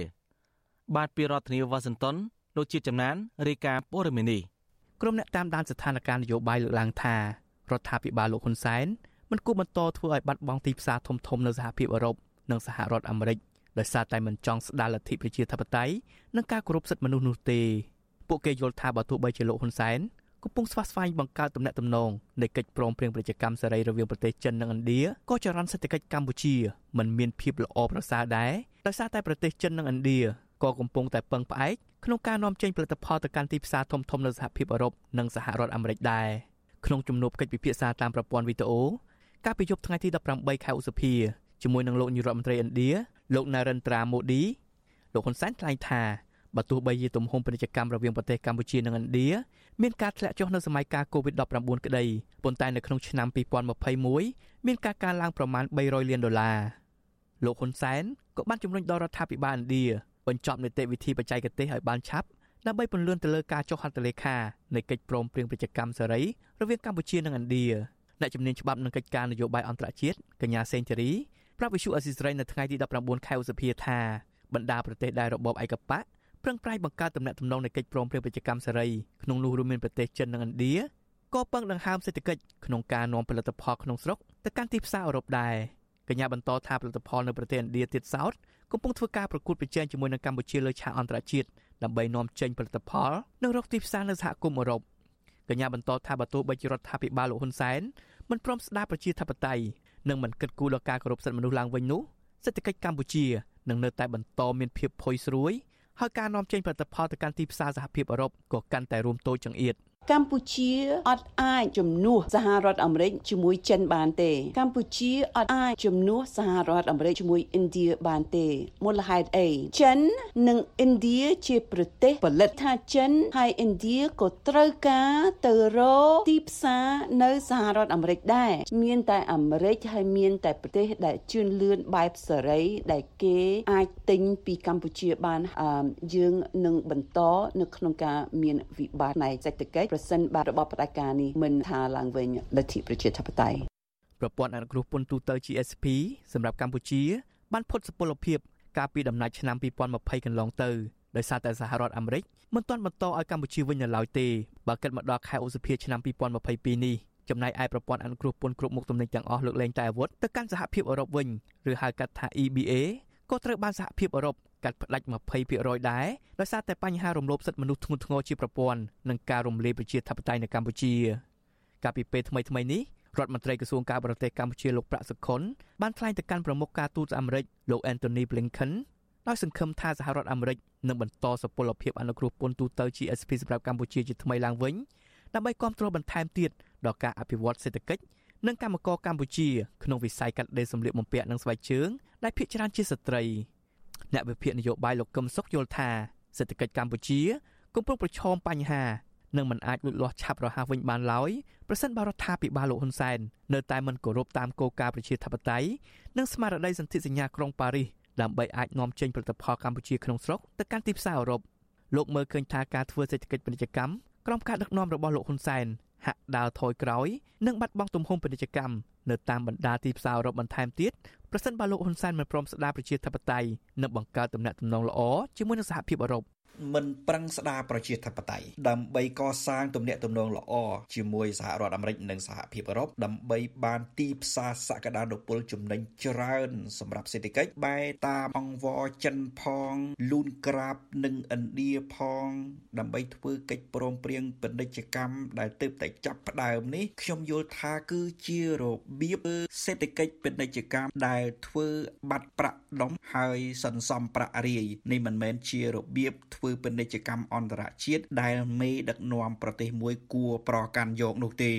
បាទពីរដ្ឋធានីវ៉ាស៊ីនតោនលោកជាតិចំណានរាយការណ៍ព័ត៌មាននេះក្រុមអ្នកតាមដានស្ថានភាពនយោបាយលើកឡើងថារដ្ឋាភិបាលលោកហ៊ុនសែនមិនគួរបន្តធ្វើឲ្យបាត់បង់ទីផ្សារធំធំនៅសហភាពអឺរ៉ុបនិងសហរដ្ឋអាមេរិកដោយសារតែមិនចង់ស្ដារលទ្ធិប្រជាធិបតេយ្យនិងការគោរពសិទ្ធិមនុស្សនោះទេពួកគេយល់ថាបើទោះបីជាលោកហ៊ុនសែន កំពុងស្វាស្វែងបង្កើតទំនាក់ទំនងនៃកិច្ចព្រមព្រៀងពាណិជ្ជកម្មសេរីរវាងប្រទេសចិននិងឥណ្ឌាក៏ចរន្តសេដ្ឋកិច្ចកម្ពុជាមិនមានភាពល្អប្រសើរដែរដោយសារតែប្រទេសចិននិងឥណ្ឌាក៏កំពុងតែពឹងផ្អែកក្នុងការនាំចេញផលិតផលទៅកាន់ទីផ្សារធំៗនៅសហភាពអឺរ៉ុបនិងសហរដ្ឋអាមេរិកដែរក្នុងជំនួបកិច្ចពិភាក្សាតាមប្រព័ន្ធវីដេអូកាលពីយប់ថ្ងៃទី18ខែឧសភាជាមួយនឹងលោកនាយរដ្ឋមន្ត្រីឥណ្ឌាលោក Narendra Modi លោកហ៊ុនសែនថ្លែងថាបើទោះបីជាទំហំពាណិជ្ជកម្មរវាងប្រទេសកម្ពុជានិងឥណ្ឌា មានការធ្លាក់ចុះនៅសម័យកាល COVID-19 ក្តីប៉ុន្តែនៅក្នុងឆ្នាំ2021មានការកើនឡើងប្រមាណ300លានដុល្លារលោកហ៊ុនសែនក៏បានជំរុញដល់រដ្ឋាភិបាលឥណ្ឌាបញ្ចប់នីតិវិធីបច្ចេកទេសឲ្យបានឆាប់ដើម្បីពន្លឿនទៅលើការចុះហត្ថលេខានៃកិច្ចព្រមព្រៀងពាណិជ្ជកម្មសេរីរវាងកម្ពុជានិងឥណ្ឌាអ្នកជំនាញច្បាប់និងកិច្ចការនយោបាយអន្តរជាតិកញ្ញាសេងធារីប្រាប់វិសុអេស៊ីសរ៉ៃនៅថ្ងៃទី19ខែឧសភាថាបណ្ដាប្រទេសដែលរបបឯកបក ប្រឹងប្រែងបង្កើតទំនាក់ទំនងនៃកិច្ចព្រមព្រៀងពាណិជ្ជកម្មសេរីក្នុងនោះរួមមានប្រទេសចិននិងឥណ្ឌាក៏ពឹងដង្ហើមសេដ្ឋកិច្ចក្នុងការនាំផលិតផលក្នុងស្រុកទៅកាន់ទីផ្សារអឺរ៉ុបដែរកញ្ញាបន្តថាផលិតផលនៅប្រទេសឥណ្ឌាទៀតសោតកំពុងធ្វើការប្រកួតប្រជែងជាមួយនឹងកម្ពុជាលើឆាកអន្តរជាតិដើម្បីនាំចេញផលិតផលនិងរកទីផ្សារនៅសហគមន៍អឺរ៉ុបកញ្ញាបន្តថាបើទោះបីជារដ្ឋាភិបាលលោកហ៊ុនសែនមិនព្រមស្ដារប្រជាធិបតេយ្យនិងមិនគិតគូរដល់ការគោរពសិទ្ធិមនុស្សឡើងវិញនោះសេដ្ឋកិច្ចកម្ពុជានឹងនៅតែបន្តមានភាពផុយស្រួយ ហើយការនាំចេញផលិតផលទៅកាន់ទីផ្សារសហភាពអឺរ៉ុបក៏កាន់តែរួមតូចចង្អៀត។ កម្ពុជាអត់អាចជំនួសសហរដ្ឋអាមេរិកជាមួយចិនបានទេ កម្ពុជាអត់អាចជំនួសសហរដ្ឋអាមេរិកជាមួយឥណ្ឌាបានទេមូលហេតុអីចិននិងឥណ្ឌាជាប្រទេសផលិតថាចិនហើយឥណ្ឌាក៏ត្រូវការទៅរកទីផ្សារនៅសហរដ្ឋអាមេរិកដែរមានតែអាមេរិកហើយមានតែប្រទេសដែលជឿនលឿនបែបសេរីដែលគេអាចទិញពីកម្ពុជាបានយើងនឹងបន្តនៅក្នុងការមានវិបត្តិផ្នែកសេដ្ឋកិច្ចប្រសិនបើរបបផ្ដាច់ការនេះមិនថាឡើងវិញលទ្ធិប្រជាធិបតេយ្យប្រព័ន្ធអនុគ្រោះពន្ធទូទៅ GSP សម្រាប់កម្ពុជាបានផុតសុពលភាពកាលពីដំណាច់ឆ្នាំ2020កន្លងទៅដោយសារតែសហរដ្ឋអាមេរិកមិនទាន់បន្តឲ្យកម្ពុជាវិញនៅឡើយទេបើគិតមកដល់ខែឧសភាឆ្នាំ2022នេះចំណែកឯប្រព័ន្ធអនុគ្រោះពន្ធគ្រប់មុខទំនិញទាំងអស់លើកលែងតែអាវុធទៅកាន់សហភាពអឺរ៉ុបវិញឬហៅកាត់ថា EBA ក៏ត្រូវបានសហភាពអឺរ៉ុប កាត់ផ្តាច់20%ដែរដោយសារតែបញ្ហារំលោភសិទ្ធិមនុស្សធ្ងន់ធ្ងរជាប្រព័ន្ធនិងការរំលាយប្រជាធិបតេយ្យនៅកម្ពុជាកាលពីពេលថ្មីៗនេះរដ្ឋមន្ត្រីក្រសួងការបរទេសកម្ពុជាលោកប្រាក់សុខុនបានថ្លែងទៅកាន់ប្រមុខការទូតអាមេរិកលោក Anthony Blinken ដោយសង្ឃឹមថាសហរដ្ឋអាមេរិកនឹងបន្តសុពលភាពអនុគ្រោះពន្ធទូទៅ GSP សម្រាប់កម្ពុជាជាថ្មីឡើងវិញដើម្បីគ្រប់គ្រងបន្ថែមទៀតដល់ការអភិវឌ្ឍសេដ្ឋកិច្ចនិងកម្មករកម្ពុជាក្នុងវិស័យកាត់ដេរសម្លៀកបំពាក់និងស្បែកជើងដែលភាគច្រើនជាស្ត្រី។ អ្នកវិភាគនយោបាយលោកកឹមសុខយល់ថាសេដ្ឋកិច្ចកម្ពុជាកំពុងប្រឈមបញ្ហានឹងមិនអាចលូតលាស់ឆាប់រហ័សវិញបានឡើយប្រសិនបើរដ្ឋាភិបាលលោកហ៊ុនសែននៅតែមិនគោរពតាមគោលការណ៍ប្រជាធិបតេយ្យនិងស្មារតីសន្ធិសញ្ញាក្រុងប៉ារីសដើម្បីអាចនាំចេញផលិតផលកម្ពុជាក្នុងស្រុកទៅកាន់ទីផ្សារអឺរ៉ុបលោកមើលឃើញថាការធ្វើសេដ្ឋកិច្ចពាណិជ្ជកម្មក្រោមការដឹកនាំរបស់លោកហ៊ុនសែន ហាក់ដើរថយក្រោយនិងបាត់បង់ទំហំពាណិជ្ជកម្មនៅតាមបណ្ដាទីផ្សារអឺរ៉ុបបន្ថែមទៀតប្រសិនបើលោកហ៊ុនសែនមិនព្រមស្ដារប្រជាធិបតេយ្យនិងបង្កើតទំនាក់ទំនងល្អជាមួយនឹងសហភាពអឺរ៉ុប មិនប្រឹងស្ដារប្រជាធិបតេយ្យដើម្បីកសាងទំនាក់ទំនងល្អជាមួយសហរដ្ឋអាមេរិកនិងសហភាពអឺរ៉ុបដើម្បីបានទីផ្សារសក្តានុពលចំណេញច្រើនសម្រាប់សេដ្ឋកិច្ចបែតាមអង្វរចិនផងលូនក្រាបនិងឥណ្ឌាផង ដើម្បីធ្វើកិច្ចព្រមព្រៀងពាណិជ្ជកម្មដែលទើបតែចាប់ផ្ដើមនេះខ្ញុំយល់ថាគឺជារបៀបសេដ្ឋកិច្ចពាណិជ្ជកម្មដែលធ្វើបាត់ប្រាក់ដុំហើយសន្សំប្រាក់រាយនេះមិនមែនជារបៀបធ្វើធ្វើពាណិជ្ជកម្មអន្តរជាតិដែលមេដឹកនាំប្រទេសមួយគួរប្រកាន់យកនោះទេ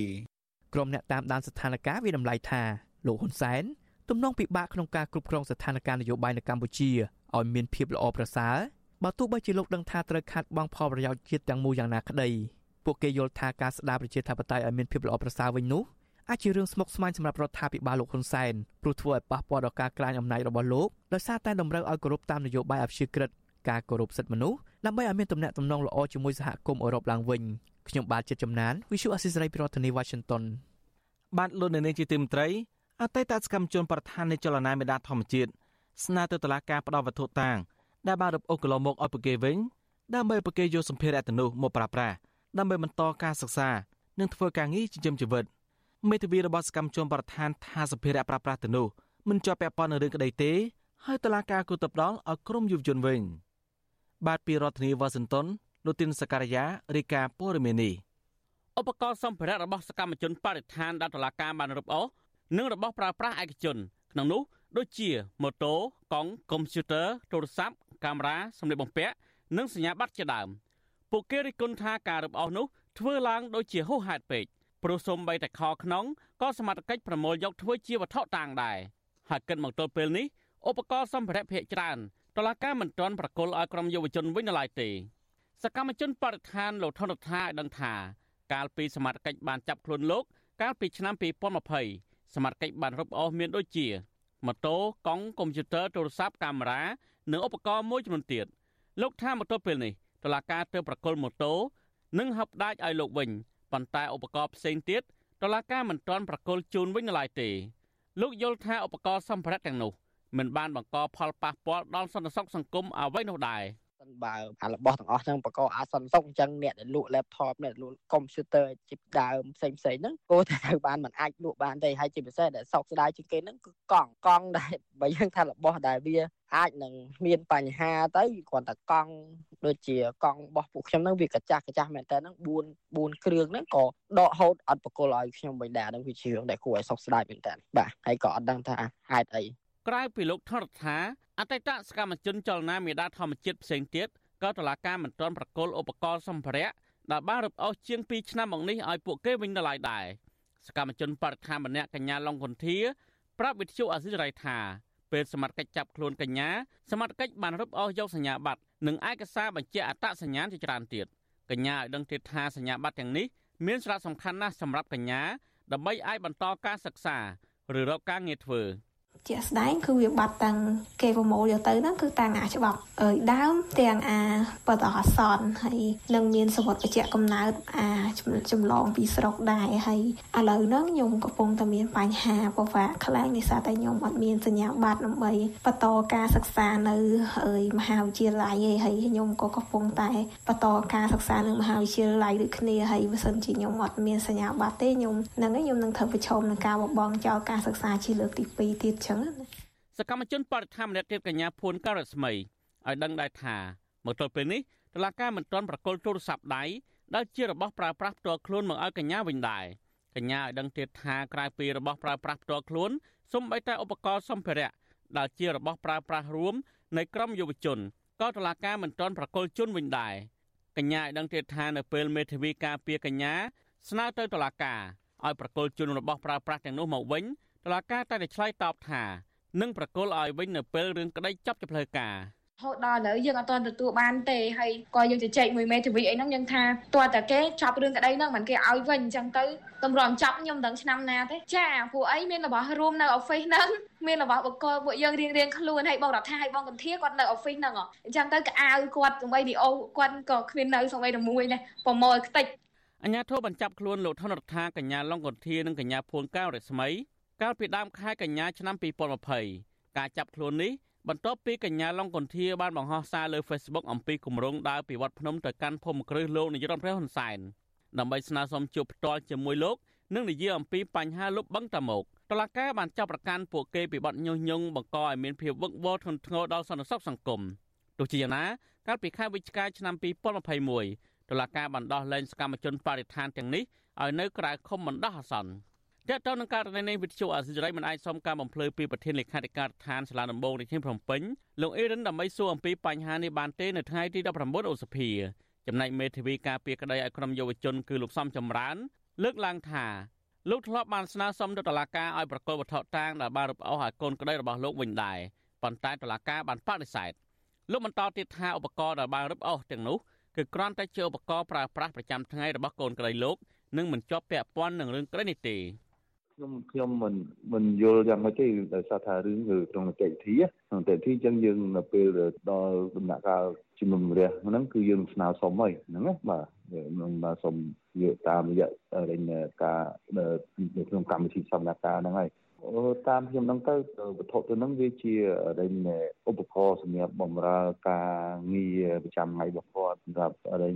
ក្រុមអ្នកតាមដានស្ថានភាពវាតម្លៃថាលោកហ៊ុនសែនទំនងពិបាកក្នុងការគ្រប់គ្រងស្ថានភាពនយោបាយនៅកម្ពុជាឲ្យមានភាពល្អប្រសើរបើទោះបីជាលោកដឹងថាត្រូវខាត់បងផលប្រយោជន៍ជាតិទាំងមូលយ៉ាងណាក្តីពួកគេយល់ថាការស្ដារប្រជាធិបតេយ្យឲ្យមានភាពល្អប្រសើរវិញនោះអាចជារឿងស្មុគស្មាញសម្រាប់រដ្ឋាភិបាលលោកហ៊ុនសែនព្រោះធ្វើឲ្យប៉ះពាល់ដល់ការក្លាយអំណាចរបស់លោកដោយសារតែតម្រូវឲ្យគោរពតាមនយោបាយអព្យាក្រឹតការគោរពសិទ្ធិមនុស្ស ដើម្បីឲ្យមានទំនាក់ទំនងល្អជាមួយសហគមន៍អឺរ៉ុបឡើងវិញខ្ញុំបាទជាចំណាន Visual Assisray ពីរដ្ឋធានី Washington បាទលោកនៅនាងជាទីមត្រីអតីតសកម្មជនប្រធាននៃចលនាមេដាធម្មជាតិស្នើទៅតុលាការផ្តល់វត្ថុតាងដែលបានរឹបអូសកន្លងមកឲ្យប្រគេវិញដើម្បីប្រគេយកសម្ភារៈទាំងនោះមកប្រើប្រាស់ដើម្បីបន្តការសិក្សានិងធ្វើការងារចិញ្ចឹមជីវិតមេធាវីរបស់សកម្មជនប្រធានថាសម្ភារៈប្រើប្រាស់ទាំងនោះមិនជាប់ពាក់ព័ន្ធនឹងរឿងក្តីទេហើយតុលាការគូទៅផ្ដល់ឲ្យក្រមយុវជនវិញ បាទពីរដ្ឋធានីវ៉ាស៊ីនតោនលោកទីនសការីយ៉ារាយការណ៍ព័ត៌មាននេះឧបករណ៍សម្ភារៈរបស់សកម្មជនបរិស្ថានដែលតុលាការបានរឹបអូសនិងរបស់ប្រើប្រាស់ឯកជនក្នុងនោះដូចជាម៉ូតូកង់កុំព្យូទ័រទូរស័ព្ទកាមេរ៉ាសម្លៀកបំពាក់និងសញ្ញាបត្រជាដើមពួកគេរិះគន់ថាការរឹបអូសនោះធ្វើឡើងដូចជាហួសហេតុពេកព្រោះសូម្បីតែខក្នុងក៏សមត្ថកិច្ចប្រមូលយកធ្វើជាវត្ថុតាងដែរហើយគិតមកទល់ពេលនេះឧបករណ៍សម្ភារៈភាគច្រើន តឡាការមិនទាន់ប្រគល់ឲ្យក្រុមយុវជនវិញនៅឡើយទេសកម្មជនបរិស្ថានលោកថនរដ្ឋាឲ្យដឹងថា កាលពីសមត្ថកិច្ចបានចាប់ខ្លួនលោក កាលពីឆ្នាំ2020សមត្ថកិច្ចបានរឹបអូសមានដូចជាម៉ូតូកង់កុំព្យូទ័រទូរស័ព្ទកាមេរ៉ានិងឧបករណ៍មួយចំនួនទៀតលោកថាមកទល់ពេលនេះតឡាការទើបប្រគល់ម៉ូតូនិងហឹបដាច់ឲ្យលោកវិញប៉ុន្តែឧបករណ៍ផ្សេងទៀតតឡាការមិនទាន់ប្រគល់ជូនវិញនៅឡើយទេលោកយល់ថាឧបករណ៍សម្ភារៈទាំងនោះ មិនបានបង្កផលប៉ះពាល់ដល់សន្តិសុខសង្គមអ្វីនោះដែរសិនបើអារបស់ទាំងអស់ហ្នឹងបកអាសន្នសុកអញ្ចឹងអ្នកដែលលក់ laptop អ្នកលក់ computer ជីបដើមផ្សេងផ្សេងហ្នឹងគោតែត្រូវបានមិនអាចលក់បានទេហើយជាពិសេសដែលសោកស្ដាយជាងគេហ្នឹងគឺកង់កង់ដែលបើយើងថារបស់ដែលវាអាចនឹងមានបញ្ហាទៅគ្រាន់តែកង់ដូចជាកង់របស់ពួកខ្ញុំហ្នឹងវាកាចាស់កាចាស់មែនតើហ្នឹង4 4គ្រឿងហ្នឹងក៏ដកហូតអត់បកលឲ្យខ្ញុំវិញដែរហ្នឹងវាជារឿងដែលគួរឲ្យសោកស្ដាយមែនតើបាទហើយក៏អត់ដឹងថាហេតុអី ក្រៅពីលោកថរដ្ឋាអតីតសកម្មជនចលនាមេដាធម្មជាតិផ្សេងទៀតក៏តឡាការមិនទាន់ប្រកល់ឧបករណ៍សម្ភារៈដែលបានរឹបអូសជាង2ឆ្នាំមកនេះឲ្យពួកគេវិញនៅឡើយដែរសកម្មជនបរិស្ថានម្នាក់កញ្ញាឡុងកុនធាប្រាប់វិទ្យុអាស៊ីសេរីថាពេលសមត្ថកិច្ចចាប់ខ្លួនកញ្ញាសមត្ថកិច្ចបានរឹបអូសយកសញ្ញាបត្រនិងឯកសារបញ្ជាក់អត្តសញ្ញាណជាច្រើនទៀតកញ្ញាឲ្យដឹងទៀតថាសញ្ញាបត្រទាំងនេះមានសារៈសំខាន់ណាស់សម្រាប់កញ្ញាដើម្បីអាចបន្តការសិក្សាឬរកការងារធ្វើ ជាក់ស្ដែងគឺវាបាត់តាំងគេប្រមូលយកទៅហ្នឹងគឺតាំងអាច្បាប់អើយដើមទាំងអាបតអសនហើយនឹងមានសវត្ថបញ្ជាក់កំណើតអាចម្លងពីស្រុកដែរហើយឥឡូវហ្នឹងខ្ញុំកំពុងតែមានបញ្ហាពិបាកខ្លាំងនេះសារតែខ្ញុំអត់មានសញ្ញាបត្រដើម្បីបន្តការសិក្សានៅអើយមហាវិទ្យាល័យឯងហើយខ្ញុំក៏កំពុងតែបន្តការសិក្សានៅមហាវិទ្យាល័យដូចគ្នាហើយបើសិនជាខ្ញុំអត់មានសញ្ញាបត្រទេខ្ញុំនឹងខ្ញុំនឹងត្រូវប្រឈមនឹងការបបងចោលការសិក្សាជាលើកទី2ទៀតចឹងណាសកម្មជនបរិស្ថានម្នាក់ទៀតកញ្ញាភួនការស្មីឲ្យដឹងដែរថាមកទល់ពេលនេះតឡាការមិនទាន់ប្រកល់ទូរស័ព្ទដៃដែលជារបស់ប្រើប្រាស់ផ្ទាល់ខ្លួនមកឲ្យកញ្ញាវិញដែរកញ្ញាឲ្យដឹងទៀតថាក្រៅពីរបស់ប្រើប្រាស់ផ្ទាល់ខ្លួនសូម្បីតែឧបករណ៍សម្ភារៈដែលជារបស់ប្រើប្រាស់រួមនៃក្រុមយុវជនក៏តឡាការមិនទាន់ប្រកល់ជូនវិញដែរកញ្ញាឲ្យដឹងទៀតថានៅពេលមេធាវីការពារកញ្ញាស្នើទៅតុលាការឲ្យប្រកល់ជូនរបស់ប្រើប្រាស់ទាំងនោះមកវិញ តុលាការតែតែឆ្លើយតបថានឹងប្រកល់ឲ្យវិញនៅពេលរឿងក្តីចាប់ជាផ្លូវការហូតដល់ឥឡូវយើងអត់ទាន់ទទួលបានទេហើយក៏យើងជជែកមួយមេធាវីអីហ្នឹងយើងថាតើតែគេចាប់រឿងក្តីហ្នឹងមិនគេឲ្យវិញអញ្ចឹងទៅតម្រាំចាប់ខ្ញុំដឹងឆ្នាំណាទេចាពួកអីមានរបស់រួមនៅ office ហ្នឹងមានរបស់បកគលពួកយើងរៀងរៀងខ្លួនហើយបងរដ្ឋាហើយបងកន្ធាគាត់នៅ office ហ្នឹងអញ្ចឹងទៅកៅអៅគាត់សម្បីវីអូគាត់ក៏គ្មាននៅសម្បីតែមួយដែរប្រមូលខ្ទេចអញ្ញាធិបបញ្ចាប់ខ្លួនលោកថនរដ្ឋាកញ្ញាឡុងកន្ធានិងកញ្ញាភួនកៅរស្មី កាលពីដើមខែកញ្ញាឆ្នាំ2020ការចាប់ខ្លួននេះបន្ទាប់ពីកញ្ញាឡុងកុនធាបានបង្ហោះសារលើ Facebook អំពីគម្រោងដើរពីវត្តភ្នំទៅកាន់ភូមិគ្រឹះលោកនាយរដ្ឋមន្ត្រីហ៊ុនសែនដើម្បីស្នើសុំជួបផ្ទាល់ជាមួយលោកនិងនិយាយអំពីបញ្ហាលុបបង្កតមកតឡាកាបានចាប់ប្រកាន់ពួកគេពីបទញុះញង់បង្កឲ្យមានភាពវឹកវរធ្ងន់ធ្ងរដល់សន្តិសុខសង្គមទោះជាយ៉ាងណាកាលពីខែវិច្ឆិកាឆ្នាំ2021តឡាកាបានដោះលែងសកម្មជនបរិស្ថានទាំងនេះឲ្យនៅក្រៅឃុំបណ្ដោះអាសន្ន តើតើនឹងករណីនេះវិទ្យុអាស៊ីសេរីមិនអាចសុំការបំភ្លឺពីប្រធានលេខាធិការដ្ឋានសាលាដំបងរាជធានីភ្នំពេញលោកអេរិនដើម្បីសួរអំពីបញ្ហានេះបានទេនៅថ្ងៃទី19ឧសភាចំណែកមេធាវីការពារក្តីឲ្យក្រុមយុវជនគឺលោកសំចម្រើន លើកឡើងថាលោកធ្លាប់បានស្នើសុំទៅតុលាការឲ្យប្រកល់វត្ថុតាងដែលបានរឹបអូសឲ្យកូនក្តីរបស់លោកវិញដែរប៉ុន្តែតុលាការបានបដិសេធលោកបន្តទៀតថាឧបករណ៍ដែលបានរឹបអូសទាំងនោះគឺគ្រាន់តែជាឧបករណ៍ប្រើប្រាស់ប្រចាំថ្ងៃរបស់កូនក្តីលោកនិងមិនជាប់ពាក់ព័ន្ធនឹងរឿងក្តីនេះទេ ខ្ញុំខ្ញុំមិនមិនយល់យ៉ាងម៉េចទេដោយសារថារឿងគឺក្នុងនីតិវិធីក្នុងនីតិវិធីអញ្ចឹងយើងនៅពេលដល់ដំណាក់កាលជំនុំជម្រះហ្នឹងគឺយើងស្នើសុំហើយហ្នឹងណាបាទនឹងមកសុំយកតាមរយៈការនៅក្នុងកម្មវិធីសកម្មការហ្នឹងហើយ តាមខ្ញុំហ្នឹងទៅវត្ថុទៅហ្នឹងវាជាដែលឧបករណ៍សម្រាប់បម្រើការងារប្រចាំថ្ងៃរបស់គាត់សម្រាប់ដែល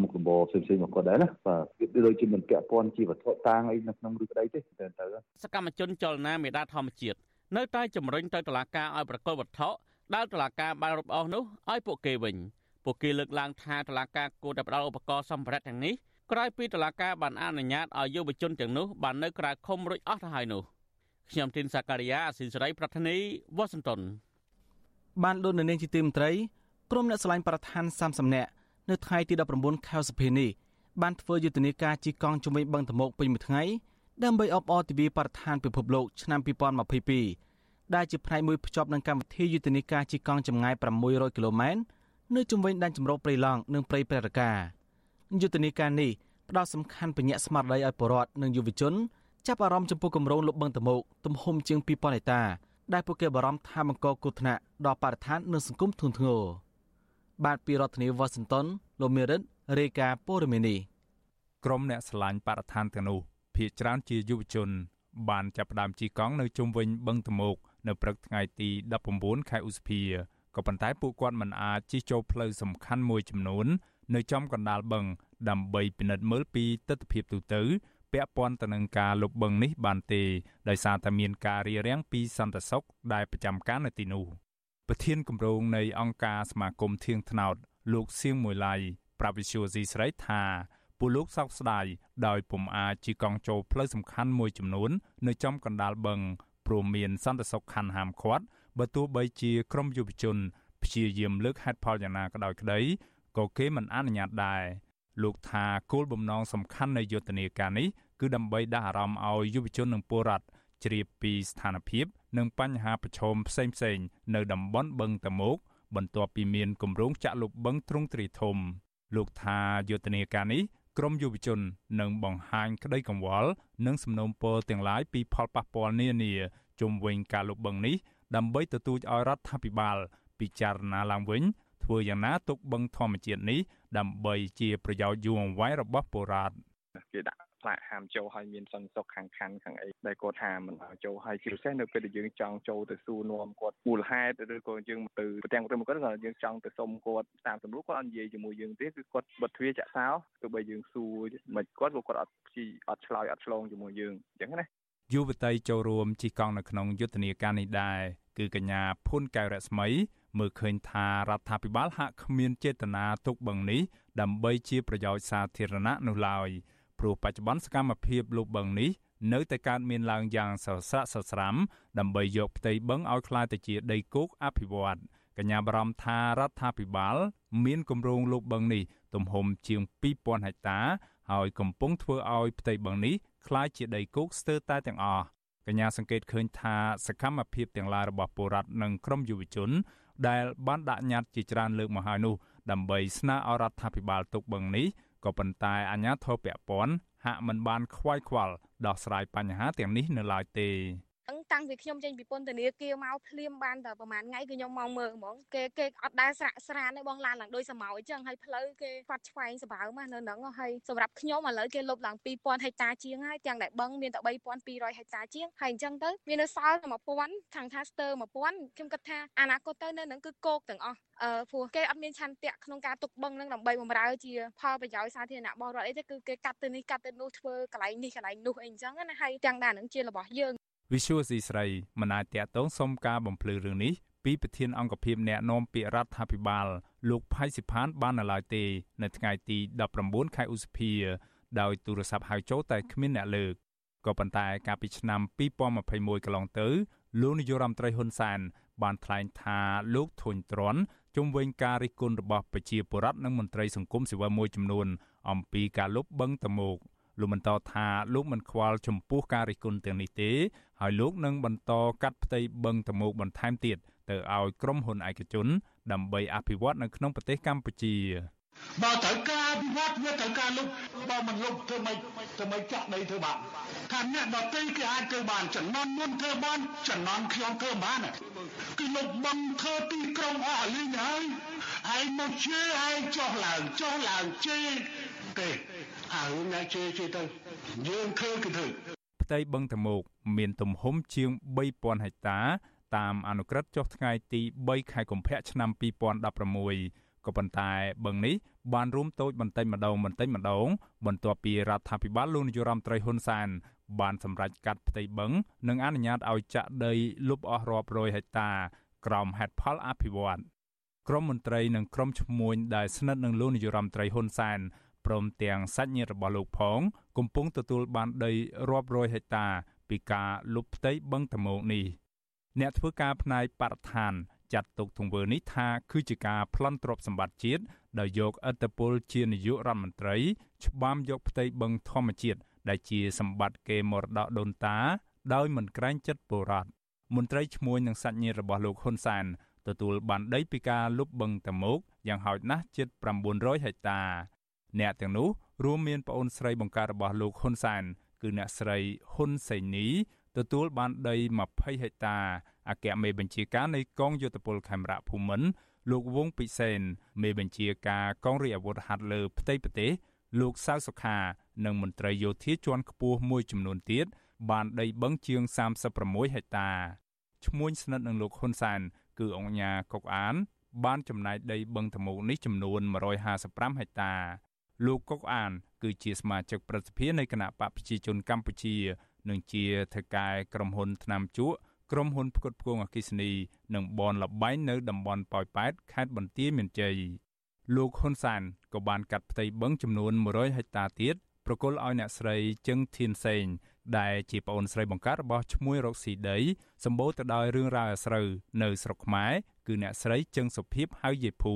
មុខរបរផ្សេងៗរបស់គាត់ដែរណាបាទវាដូចជាមិនពាក់ព័ន្ធជាវត្ថុតាងអីនៅក្នុងឬក្តីទេទៅទៅសកម្មជនចលនាមេដាធម្មជាតិនៅតែជំរុញទៅតុលាការឲ្យប្រកល់វត្ថុដែលតុលាការបានរំអស់នោះឲ្យពួកគេវិញពួកគេលើកឡើងថាតុលាការគួរតែផ្ដល់ឧបករណ៍សម្ភារៈទាំងនេះក្រោយពីតុលាការបានអនុញ្ញាតឲ្យយុវជនទាំងនោះបាននៅក្រៅឃុំរួចអស់ទៅហើយនោះ ខ្ញុំទីនសាការីយ៉ាអស៊ីសេរីប្រធានីវ៉ាស៊ីនតោនបានលោកនៅនាងជាទីមន្ត្រីក្រុមអ្នកឆ្លាញ់ប្រធាន30នាក់នៅថ្ងៃទី19ខែសីហានេះបានធ្វើយុទ្ធនាការជីកង់ជំវិញបឹងតមោកពេញមួយថ្ងៃដើម្បីអបអរទិវាបរិស្ថានពិភពលោកឆ្នាំ2022ដែលជាផ្នែកមួយភ្ជាប់នឹងកម្មវិធីយុទ្ធនាការជីកង់ចម្ងាយ600គីឡូម៉ែត្រនៅជំវិញដែនជម្រកព្រៃឡង់និងព្រៃព្រះរកាយុទ្ធនាការនេះផ្ដោតសំខាន់បញ្ញាក់ស្មារតីឲ្យប្រជាពលរដ្ឋនិងយុវជន ចាប់អារម្មណ៍ចំពោះគម្រោងលុបបឹងតមោកទំហំជាង2000ហិកតា ដែលពួកគេបារម្ភថាបង្កគ្រោះថ្នាក់ដល់បរិស្ថាននិងសង្គមធ្ងន់ធ្ងរបាទពីរដ្ឋធានីវ៉ាស៊ីនតោនលោកមេរិតរាយការណ៍ព័ត៌មាននេះក្រុមអ្នកឆ្លាញ់បរិស្ថានទាំងនោះភ ieck ច្រើនជាយុវជន បានចាប់ផ្ដើមជិះកង់នៅជុំវិញបឹងតមោកនៅព្រឹកថ្ងៃទី19ខែឧសភាក៏ប៉ុន្តែពួកគាត់មិនអាចជិះចូលផ្លូវសំខាន់មួយចំនួន នៅចំកណ្ដាលបឹងដើម្បីពិនិត្យមើលពីទស្សនវិជ្ជាទូទៅ ពាក់ព័ន្ធទៅនឹងការលុបបឹងនេះបានទេដោយសារតែមានការរារាំងពីសន្តិសុខដែលប្រចាំការនៅទីនោះប្រធានគម្រោងនៃអង្គការសមាគមធៀងថ្នោតលោកសៀងមួយឡៃប្រាវិសុយស៊ីស្រីថាពួកលោកសោកស្ដាយដោយពុំអាចជិះកង់ចូលផ្លូវសំខាន់មួយចំនួន នៅចំកណ្ដាលបឹងព្រមមានសន្តិសុខខណ្ឌហាមឃាត់បើទោះបីជាក្រមយុវជនព្យាយាមលើកហេតុផលយ៉ាងណាក៏ដោយក្តីក៏គេមិនអនុញ្ញាតដែរលោកថាគោលបំណងសំខាន់នៃយុទ្ធនាការនេះ គឺដើម្បីដាស់អារម្មណ៍ឲ្យយុវជននិងពលរដ្ឋជ្រាបពីស្ថានភាពនិងបញ្ហាប្រឈមផ្សេងៗនៅតំបន់បឹងតមោកបន្ទាប់ពីមានគម្រោងចាក់លុបបឹងទ្រង់ទ្រាយធំ លោកថាយុទ្ធនាការនេះក្រមយុវជននឹងបង្ហាញក្តីកង្វល់និងសំណូមពរទាំងឡាយពីផលប៉ះពាល់នានាជុំវិញការលុបបឹងនេះដើម្បីទទូចឲ្យរដ្ឋាភិបាលពិចារណាឡើងវិញធ្វើយ៉ាងណាទុកបឹងធម្មជាតិនេះដើម្បីជាប្រយោជន៍យូរអង្វែងរបស់ពលរដ្ឋគេដាក់ ផ្លាកហាមចូលឲ្យមានសន្តិសុខខាងខណ្ឌខាងអីដែលគាត់ថាមិនឲ្យចូលហើយជាពិសេសនៅពេលដែលយើងចង់ចូលទៅសួរនាំគាត់មូលហេតុឬក៏យើងទៅប្រទាំងទៅមកគាត់គាត់យើងចង់ទៅសុំគាត់តាមសំណួរគាត់អត់និយាយជាមួយយើងទេគឺគាត់បិទទ្វារចាក់សោទោះបីយើងសួរមិនគាត់ក៏គាត់អត់ជីអត់ឆ្លើយអត់ឆ្លងជាមួយយើងអញ្ចឹងណាយុវតីចូលរួមជិះកង់នៅក្នុងយុទ្ធនាការនេះដែរគឺកញ្ញាភុនកែវរស្មីមើលឃើញថារដ្ឋាភិបាលហាក់គ្មានចេតនាទុកបឹងនេះដើម្បីជាប្រយោជន៍សាធារណៈនោះឡើយ ព្រោះបច្ចុប្បន្នសកម្មភាពលូបបឹងនេះនៅតែកើតមានឡើងយ៉ាងសស្រាក់សស្រាំដើម្បីយកផ្ទៃបឹងឲ្យក្លាយទៅជាដីគោកអភិវឌ្ឍកញ្ញាបារម្ភថារដ្ឋាភិបាល មានគម្រោងលូបបឹងនេះទំហំជាង2000ហិកតា ហើយកំពុងធ្វើឲ្យផ្ទៃបឹងនេះក្លាយជាដីគោកស្ទើរតែទាំងអស់កញ្ញាសង្កេតឃើញថាសកម្មភាពទាំងឡាយរបស់ពលរដ្ឋនិងក្រុមយុវជន ដែលបានដាក់ញត្តិជាច្រើនលើកមកហើយនោះដើម្បីស្នើឲ្យរដ្ឋាភិបាលទុកបឹងនេះ ក៏ប៉ុន្តែអាជ្ញាធរពាក់ព័ន្ធហាក់មិនបានខ្វាយខ្វល់ដោះស្រាយបញ្ហាទាំងនេះនៅឡើយទេ អឹងតាំងពីខ្ញុំចេញពីពន្ធនាគារមកភ្លាមបានតែប្រហែលថ្ងៃគឺខ្ញុំមកមើលហ្មងគេគេអត់ដែលស្រាក់ស្រានទេបងឡានឡើងដោយសមោអញ្ចឹងហើយផ្លូវគេខ្វាត់ឆ្វែងសបើមកនៅហ្នឹងហើយសម្រាប់ខ្ញុំឥឡូវគេលុបឡើង2000ហិកតាជាងហើយទាំងដែលបឹងមានតែ3200ហិកតាជាងហើយអញ្ចឹងទៅមាននៅសល់តែ1000ខាងថាស្ទើ1000ខ្ញុំគិតថាអនាគតទៅនៅហ្នឹងគឺគោកទាំងអស់អឺព្រោះគេអត់មានឆន្ទៈក្នុងការទុកបឹងហ្នឹងដើម្បីបម្រើជាផលប្រយោជន៍សាធារណៈរបស់រដ្ឋអីទេគឺគេកាត់ទៅនេះកាត់ទៅនោះធ្វើកន្លែងនេះកន្លែងនោះអីអញ្ចឹងណាហើយទាំងដែរហ្នឹងជារបស់យើង វិសុវស៊ីស្រីមិនអាចតាក់ទងសុំការបំភ្លឺរឿងនេះពីប្រធានអង្គភិបអ្នកណែនាំពាក្យរដ្ឋាភិបាលលោកផៃសិផានបាននៅឡើយទេនៅថ្ងៃទី19ខែឧសភាដោយទូរស័ព្ទហៅចូលតែគ្មានអ្នកលើកក៏ប៉ុន្តែកាលពីឆ្នាំ2021កន្លងទៅលោកនាយករដ្ឋមន្ត្រីហ៊ុនសែនបានថ្លែងថាលោកធុញទ្រាន់ជុំវិញការរិះគន់របស់ប្រជាពលរដ្ឋនិងមន្ត្រីសង្គមស៊ីវិលមួយចំនួនអំពីការលុបបឹងតមោក លោកបន្តថាលោកមិនខ្វល់ចំពោះការរិះគន់ទាំងនេះទេហើយលោកនឹងបន្តកាត់ផ្ទៃបឹងតមោកបន្ថែមទៀតទៅឲ្យក្រុមហ៊ុនឯកជន ដើម្បីអភិវឌ្ឍនៅក្នុងប្រទេសកម្ពុជាបើត្រូវការភិវឌ្ឍវាត្រូវការលុបបើមិនលុបធ្វើម៉េចធ្វើម៉េចចាក់ដីធ្វើបានថាអ្នកដទៃគេអាចធ្វើបានចំណន់មុនធ្វើបានចំណន់ខ្ញុំធ្វើបានគឺលុបបងធ្វើទីក្រុងអស់លីងហើយឯងមកជេរឯងចុះឡើងចុះឡើងជេរទេ ហើយអ្នកជេរជេរទៅយើងធ្វើគឺធ្វើផ្ទៃបឹងតមោកមានទំហំជាង3000ហិកតាតាមអនុក្រឹត្យចុះថ្ងៃទី3ខែកុម្ភៈឆ្នាំ2016ក៏ប៉ុន្តែបឹងនេះបានរួមតូចបន្តិចម្ដងបន្តិចម្ដងបន្ទាប់ពីរដ្ឋាភិបាលលោកនាយរដ្ឋមន្ត្រីហ៊ុនសែនបានសម្រេចកាត់ផ្ទៃបឹងនិងអនុញ្ញាតឲ្យចាក់ដីលុបអស់រាប់រយហិកតាក្រោមហេតុផលអភិវឌ្ឍក្រមមន្ត្រីនិងក្រមឈ្មួញដែលស្និទ្ធនឹងលោកនាយរដ្ឋមន្ត្រីហ៊ុនសែន ព្រមទាំងសាច់ញាតិរបស់លោកផង កំពុងទទួលបានដីរាប់រយហិកតា ពីការលុបផ្ទៃបឹងតមោកនេះអ្នកធ្វើការផ្នែកបរិស្ថានចាត់ទុកទង្វើនេះថាគឺជាការប្លន់ទ្រព្យសម្បត្តិជាតិដោយយកឥទ្ធិពលជានាយករដ្ឋមន្ត្រី ច្បាមយកផ្ទៃបឹងធម្មជាតិដែលជាសម្បត្តិគេមរតកដូនតា ដោយមិនក្រែងចិត្តពលរដ្ឋមន្ត្រីឈ្មោះនឹងសាច់ញាតិរបស់លោកហ៊ុនសែនទទួលបានដីពីការលុបបឹងតមោកយ៉ាងហោចណាស់ជិត900ហិកតា អ្នកទាំងនោះរួមមានប្អូនស្រីបង្ការរបស់លោកហ៊ុនសែនគឺអ្នកស្រីហ៊ុនសេនីទទួលបានដី20ហិកតាអគ្គមេបញ្ជាការនៃកងយោធពលខេមរៈភូមិន្ទលោកវងពិសេនមេបញ្ជាការកងរាជអាវុធហត្ថលើផ្ទៃប្រទេសលោកសៅសុខា និងមន្ត្រីយោធាជាន់ខ្ពស់មួយចំនួនទៀតបានដីបឹងជាង36ហិកតាឈ្មួញស្និទ្ធនឹងលោកហ៊ុនសែនគឺអង្គញាកុកអាន បានចំណាយដីបឹងធមោកនេះចំនួន155ហិកតា លោកកុកអាន គឺជាសមាជិកប្រសិទ្ធិនៃគណៈបកប្រជាជនកម្ពុជានិងជាថៅកែក្រុមហ៊ុនថ្នាំជក់ក្រុមហ៊ុនផ្គត់ផ្គង់អគិសនីនិងបនលបែងនៅតំបន់ប៉ោយប៉ែតខេត្តបន្ទាយមានជ័យលោកហ៊ុនសានក៏បានកាត់ផ្ទៃបឹងចំនួន100ហិកតាទៀតប្រគល់ឲ្យអ្នកស្រីជឹងធានសេងដែលជាប្អូនស្រីបង្កើតរបស់ឈ្មោះរកស៊ីដីសម្បូរទៅដោយរឿងរ៉ាវអាស្រូវនៅស្រុកខ្មែរគឺអ្នកស្រីជឹងសុភីបហៅយេភូ